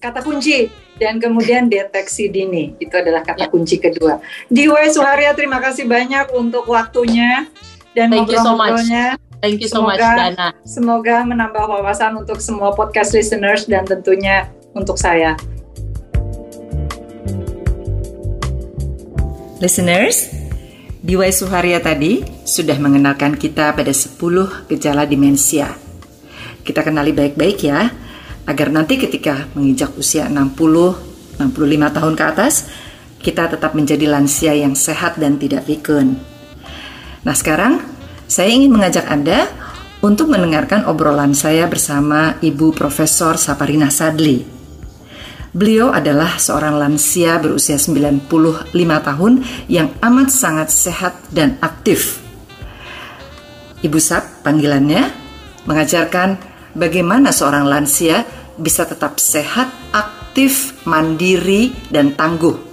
kata kunci dan kemudian deteksi dini. Itu adalah kata ya. kunci kedua. Diwa Suharya, terima kasih banyak untuk waktunya dan ngobrol-ngobrolnya. Thank you so semoga, much Dana. Semoga menambah wawasan untuk semua podcast listeners dan tentunya untuk saya. Listeners, Diwai Suharya tadi sudah mengenalkan kita pada 10 gejala demensia. Kita kenali baik-baik ya, agar nanti ketika menginjak usia 60, 65 tahun ke atas, kita tetap menjadi lansia yang sehat dan tidak pikun. Nah sekarang saya ingin mengajak Anda untuk mendengarkan obrolan saya bersama Ibu Profesor Saparina Sadli. Beliau adalah seorang lansia berusia 95 tahun yang amat sangat sehat dan aktif. Ibu Sap panggilannya mengajarkan bagaimana seorang lansia bisa tetap sehat, aktif, mandiri, dan tangguh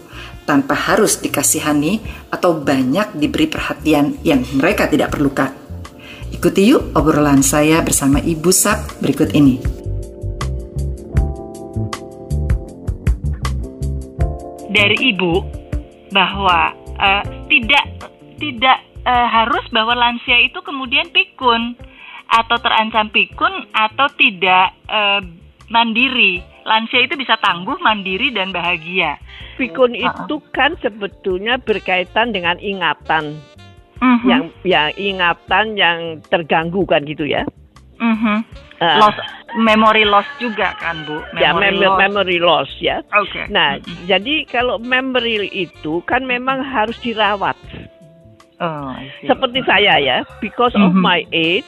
tanpa harus dikasihani atau banyak diberi perhatian yang mereka tidak perlukan. Ikuti yuk obrolan saya bersama Ibu Sap berikut ini. Dari Ibu bahwa uh, tidak tidak uh, harus bahwa lansia itu kemudian pikun atau terancam pikun atau tidak uh, mandiri. Lansia itu bisa tangguh, mandiri dan bahagia pikun itu kan sebetulnya berkaitan dengan ingatan. Uh-huh. Yang yang ingatan yang terganggu kan gitu ya. Uh-huh. Uh, loss memory loss juga kan Bu? Memory ya mem loss. memory loss ya. Oke. Okay. Nah uh-huh. jadi kalau memory itu kan memang harus dirawat. Oh, Seperti saya ya, because uh-huh. of my age,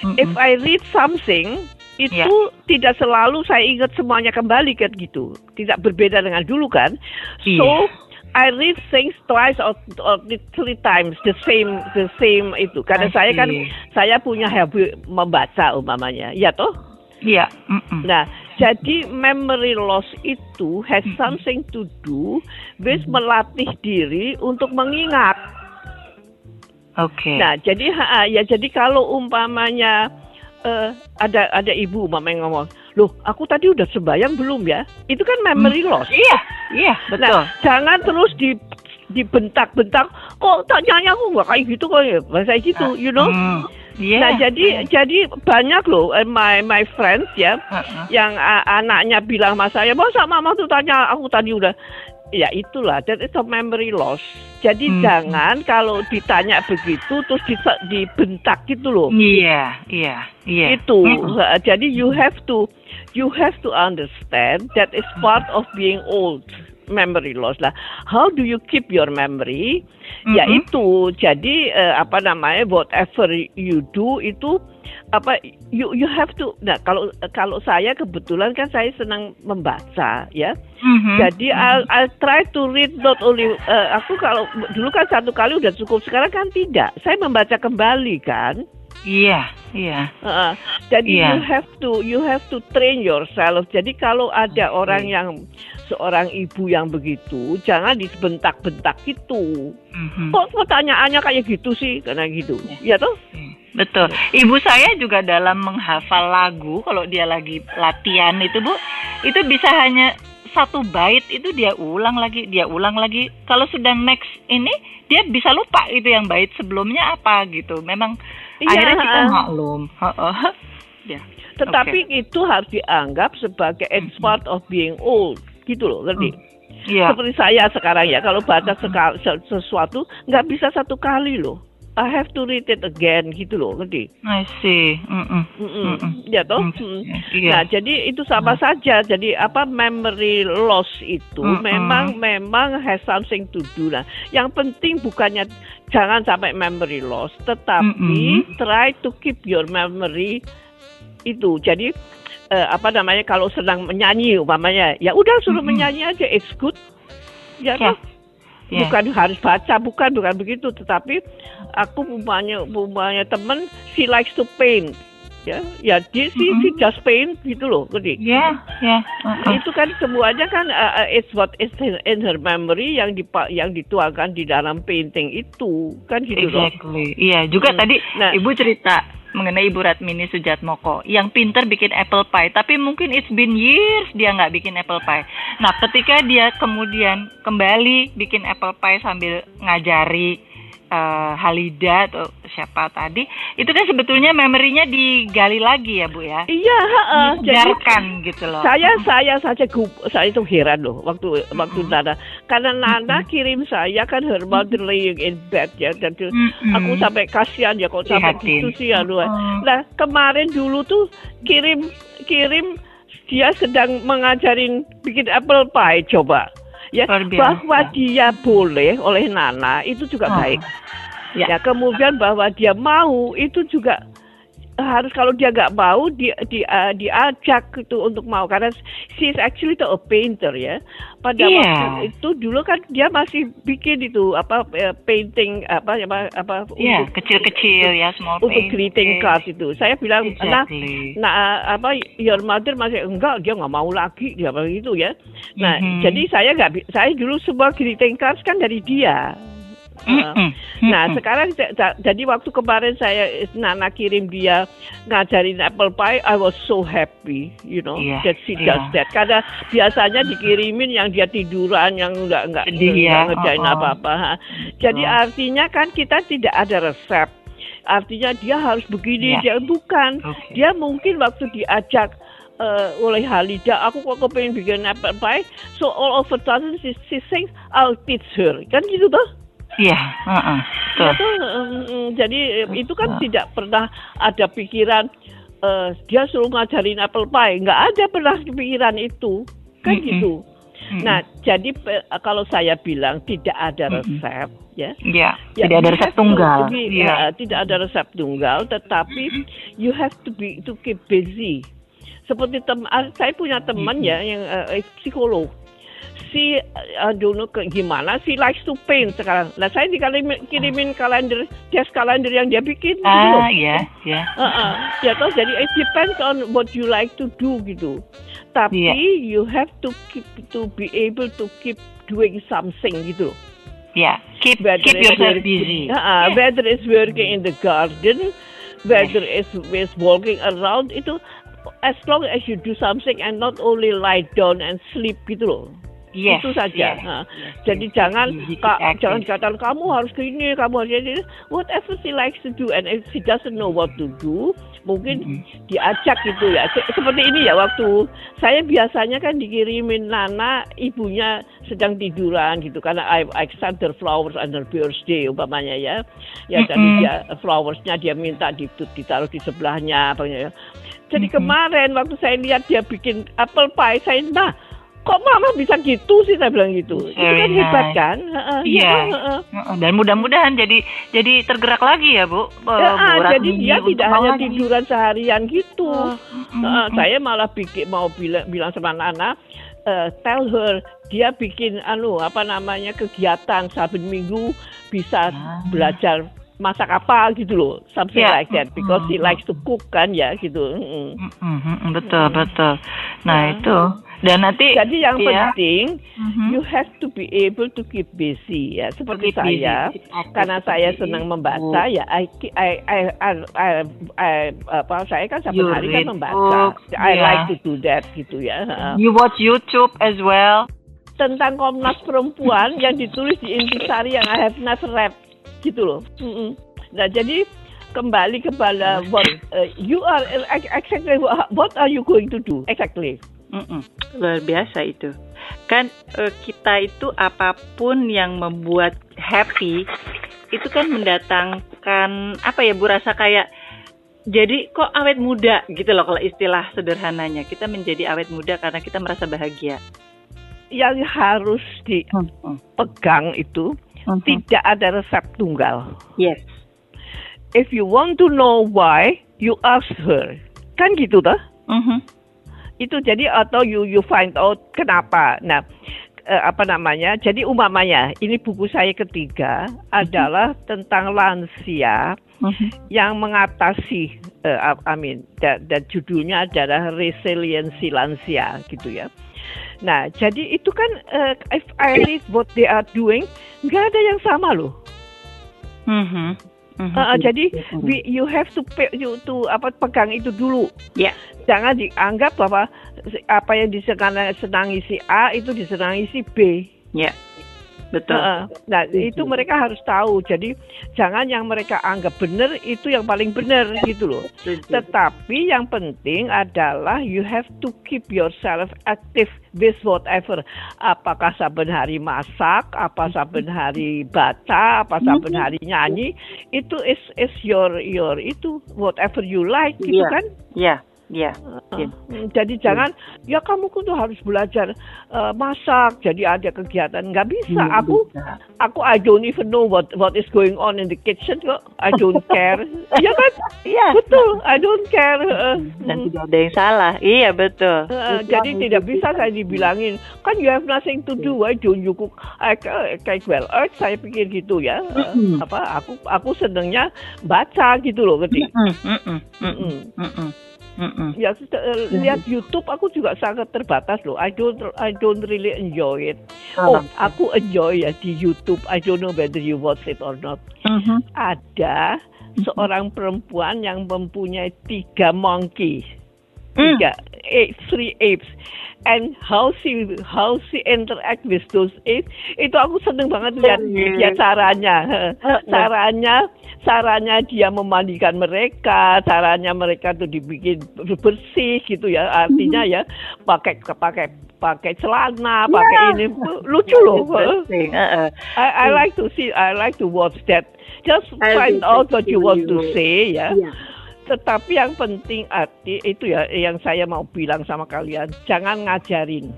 uh-huh. if I read something itu yeah. tidak selalu saya ingat semuanya kembali kan gitu. Tidak berbeda dengan dulu kan. Yeah. So I read things twice or, or three times the same the same itu. Karena saya kan saya punya habit membaca umpamanya. Ya toh? Iya. Mm -mm. Nah, jadi memory loss itu has something to do with melatih diri untuk mengingat. Oke. Okay. Nah, jadi ya jadi kalau umpamanya uh, ada ada ibu mama yang ngomong, loh aku tadi udah sembayang belum ya? Itu kan memory hmm. loss. Iya, iya betul. Nah, jangan terus di dibentak-bentak, kok tanyanya aku nggak kayak gitu kok ya, bahasa gitu, ah, you know? Hmm. Yeah, nah jadi yeah. jadi banyak loh uh, my my friends ya uh -uh. yang uh, anaknya bilang sama saya, masa mama tuh tanya aku tadi udah ya itulah that is a memory loss. Jadi hmm. jangan kalau ditanya begitu terus di, dibentak gitu loh. Iya, iya, iya. Itu. Hmm. Jadi you have to you have to understand that is part of being old. memory loss lah. How do you keep your memory? Mm-hmm. Yaitu jadi uh, apa namanya whatever you do itu apa you you have to nah kalau kalau saya kebetulan kan saya senang membaca ya. Mm-hmm. jadi I'll, I'll try to read not only uh, aku kalau dulu kan satu kali udah cukup sekarang kan tidak. Saya membaca kembali kan Iya, iya. Uh, jadi yeah. you have to you have to train yourself. Jadi kalau ada okay. orang yang seorang ibu yang begitu, jangan dibentak-bentak gitu. Mm-hmm. Kok pertanyaannya kayak gitu sih? Karena gitu. Yeah. Ya toh? Yeah. Betul. Ibu saya juga dalam menghafal lagu kalau dia lagi latihan itu, Bu, itu bisa hanya satu bait itu dia ulang lagi, dia ulang lagi. Kalau sudah next ini dia bisa lupa itu yang bait sebelumnya apa gitu. Memang iya, akhirnya kita maklum. ya. Tetapi okay. itu harus dianggap sebagai it's part of being old gitu loh, ngerti? Hmm. Yeah. Seperti saya sekarang ya, kalau baca sesuatu nggak bisa satu kali loh I have to read it again gitu loh, ngerti? I see. Mm -mm. Mm -mm. Ya toh. Mm -mm. Yeah. Nah, jadi itu sama mm. saja. Jadi apa memory loss itu mm -mm. memang memang has something to do lah. Yang penting bukannya jangan sampai memory loss, tetapi mm -mm. try to keep your memory itu. Jadi uh, apa namanya kalau sedang menyanyi umpamanya, ya udah suruh mm -mm. menyanyi aja, it's good. Ya yeah. toh yeah. bukan harus baca bukan bukan begitu tetapi aku punya punya temen she likes to paint. Ya ya dia sih mm -hmm. just paint gitu loh gede. Ya ya itu kan semuanya kan uh, it's what is in her memory yang di yang dituangkan di dalam painting itu. Kan gitu exactly. iya juga hmm. tadi nah, ibu cerita mengenai Ibu Ratmini Sujatmoko. Yang pinter bikin apple pie tapi mungkin it's been years dia nggak bikin apple pie. Nah ketika dia kemudian kembali bikin apple pie sambil ngajari uh, Halida atau siapa tadi itu kan sebetulnya memorinya digali lagi ya bu ya iya uh, jadi gitu loh saya saya saja saya itu heran loh waktu mm-hmm. waktu Nana karena Nana mm-hmm. kirim saya kan her mother laying in bed ya dan mm-hmm. aku sampai kasihan ya kok sampai gitu sih ya lu mm-hmm. nah kemarin dulu tuh kirim kirim dia sedang mengajarin bikin apple pie coba ya bahwa dia boleh oleh Nana itu juga oh. baik. Ya. ya kemudian bahwa dia mau itu juga harus kalau dia nggak mau di, di, uh, diajak itu untuk mau karena she is actually a painter ya pada yeah. waktu itu dulu kan dia masih bikin itu apa uh, painting apa apa apa yeah, kecil-kecil ya small untuk painting. greeting card itu saya bilang nah, exactly. nah nah apa your mother masih enggak dia nggak mau lagi dia begitu ya nah mm -hmm. jadi saya nggak saya dulu semua greeting cards kan dari dia nah sekarang jadi waktu kemarin saya Nana kirim dia ngajarin apple pie, I was so happy, you know, yeah, that she yeah. does that. Karena biasanya dikirimin yang dia tiduran, yang enggak enggak, enggak ya. ngerjain oh, apa-apa. Jadi oh. artinya kan kita tidak ada resep. Artinya dia harus begini, yeah. dia bukan. Okay. Dia mungkin waktu diajak uh, oleh Halida, aku kok kepengen bikin apple pie, so all of a sudden she, she thinks I'll teach her, kan gitu tuh? Iya, uh -uh, tuh, um, jadi itu kan uh. tidak pernah ada pikiran uh, dia suruh ngajarin apple pie, nggak ada pernah pikiran itu, kan mm -hmm. gitu. Nah, jadi kalau saya bilang tidak ada resep, mm -hmm. ya, yeah. ya, tidak ada resep tunggal, be, yeah. ya, tidak ada resep tunggal, tetapi mm -hmm. you have to be to keep busy. Seperti tem saya punya teman mm -hmm. ya yang uh, psikolog, si aduh uh, ke gimana si likes to paint sekarang. Nah saya dikirimin kirimin kalender jazz kalender yang dia bikin ah, gitu. Ah iya iya. Ya toh jadi it depends on what you like to do gitu. Tapi yeah. you have to keep to be able to keep doing something gitu Ya, yeah. keep whether keep yourself busy. Uh, yeah. Whether it's working in the garden, whether it's, it's walking around itu as long as you do something and not only lie down and sleep gitu loh. Yes, itu saja. Yes, nah, yes, Jadi yes, jangan kak, jangan katakan kamu harus ke ini, kamu harus ini. Whatever she likes to do and if she doesn't know what to do, mungkin mm -hmm. diajak gitu ya. Seperti ini ya waktu saya biasanya kan dikirimin Nana ibunya sedang tiduran gitu karena I, I sent her flowers on her birthday umpamanya ya. Ya mm -hmm. jadi dia flowersnya dia minta ditaruh di sebelahnya apa ya. Jadi mm -hmm. kemarin waktu saya lihat dia bikin apple pie, saya nah kok mama bisa gitu sih? Saya bilang gitu. Itu kan hebat kan? Iya. Yeah. dan mudah-mudahan jadi jadi tergerak lagi ya bu? Ya, jadi dia tidak hanya tiduran seharian gitu. Uh, saya malah bikin mau bilang bilang sama anak-anak uh, tell her dia bikin anu apa namanya kegiatan sabtu minggu bisa ah. belajar masak apa gitu loh something yeah. like that because mm -hmm. he likes to cook kan ya gitu mm -hmm. betul betul nah yeah. itu dan nanti jadi yang ya. penting mm-hmm. you have to be able to keep busy ya seperti keep saya busy. karena saya senang membaca ya I I I, I, I, I apa saya kan setiap hari kan membaca books, I yeah. like to do that gitu ya you watch YouTube as well tentang Komnas Perempuan yang ditulis di Intisari yang I have never read gitu loh mm-hmm. nah jadi kembali kepada what uh, you are exactly what are you going to do exactly Mm-mm. Luar biasa itu. Kan uh, kita itu apa pun yang membuat happy itu kan mendatangkan apa ya Bu rasa kayak jadi kok awet muda gitu loh kalau istilah sederhananya. Kita menjadi awet muda karena kita merasa bahagia. Yang harus dipegang itu uh-huh. tidak ada resep tunggal. Yes. If you want to know why, you ask her. Kan gitu tuh? Uh-huh itu jadi atau you you find out kenapa. Nah, uh, apa namanya? Jadi umpamanya ini buku saya ketiga uh-huh. adalah tentang lansia uh-huh. yang mengatasi uh, I mean dan, dan judulnya adalah resiliensi lansia gitu ya. Nah, jadi itu kan uh, if I read what they are doing, nggak ada yang sama loh. Uh-huh. Uh, uh, jadi we, you have to pay, you to apa pegang itu dulu. Ya. Yeah. Jangan dianggap bahwa apa yang disenangi si A itu disenangi si B. Ya. Yeah. Betul. Uh, nah, itu mereka harus tahu. Jadi jangan yang mereka anggap benar itu yang paling benar gitu loh. Tetapi yang penting adalah you have to keep yourself active with whatever. Apakah saben hari masak, apa saben hari baca, apa saben hari nyanyi, itu is is your your itu whatever you like gitu yeah. kan? Iya. Yeah. Iya. Yeah. Uh, jadi jangan ya kamu tuh harus belajar uh, masak. Jadi ada kegiatan nggak bisa. Hmm, aku bisa. aku I don't even know what what is going on in the kitchen kok. I don't care. Iya kan? Iya. Betul. I don't care. Uh, Dan tidak ada yang salah. Iya betul. Uh, jadi tidak bisa saya dibilangin kan you have nothing to do. Why don't you cook? I, kayak well earth saya pikir gitu ya. Uh, mm -hmm. Apa aku aku senengnya baca gitu loh, ketik. Mm -hmm. Mm -hmm. Mm -hmm. Mm-mm. Ya uh, lihat YouTube aku juga sangat terbatas loh. I don't I don't really enjoy it. Oh, aku enjoy ya di YouTube. I don't know whether you watch it or not. Mm-hmm. Ada mm-hmm. seorang perempuan yang mempunyai tiga monkey. Tiga eight, three apes. And how she how she interact with those apes itu aku seneng banget lihat dia caranya. Caranya caranya dia memandikan mereka caranya mereka tuh dibikin bersih gitu ya artinya ya pakai pakai pakai celana pakai yeah. ini. Lucu loh. I, I like to see I like to watch that. Just find out what you want to say ya. Yeah tetapi yang penting arti itu ya yang saya mau bilang sama kalian, jangan ngajarin.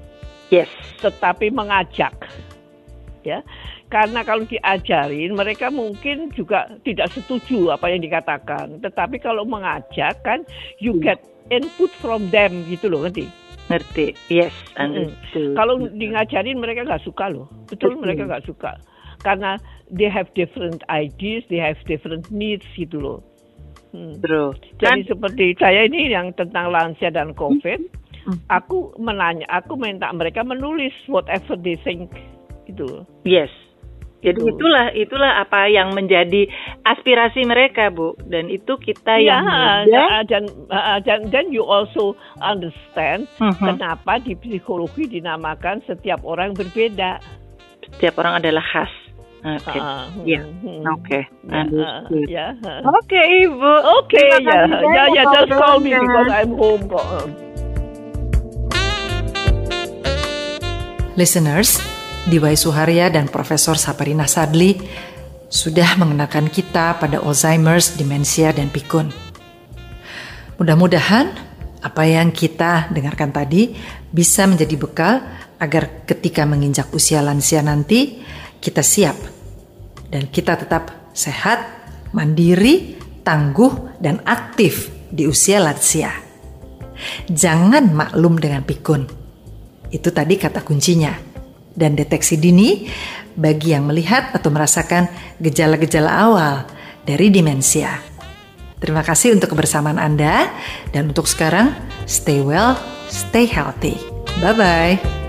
Yes. Tetapi mengajak. Ya. Karena kalau diajarin mereka mungkin juga tidak setuju apa yang dikatakan. Tetapi kalau mengajak kan you get input from them gitu loh ngerti? Ngerti. Yes. Mm -hmm. Kalau di ngajarin mereka nggak suka loh. Betul, Betul. mereka nggak suka. Karena they have different ideas, they have different needs gitu loh. Hmm. Terus. Jadi kan? seperti saya ini yang tentang lansia dan COVID, hmm. aku menanya, aku minta mereka menulis whatever they think itu. Yes. Jadi itu. itulah itulah apa yang menjadi aspirasi mereka, Bu. Dan itu kita ya, yang muda. dan dan dan you also understand uh -huh. kenapa di psikologi dinamakan setiap orang berbeda. Setiap orang adalah khas. Oke. Uh, ya. Hmm. Oke. Okay. Ya. Oke, Ibu. Oke, ya. Ya, ya, just call me because I'm home kok. Listeners, Diwai Suharya dan Profesor Saparina Sadli sudah mengenakan kita pada Alzheimer's, demensia, dan pikun. Mudah-mudahan apa yang kita dengarkan tadi bisa menjadi bekal agar ketika menginjak usia lansia nanti kita siap dan kita tetap sehat, mandiri, tangguh, dan aktif di usia lansia. Jangan maklum dengan pikun. Itu tadi kata kuncinya. Dan deteksi dini bagi yang melihat atau merasakan gejala-gejala awal dari demensia. Terima kasih untuk kebersamaan Anda dan untuk sekarang stay well, stay healthy. Bye bye.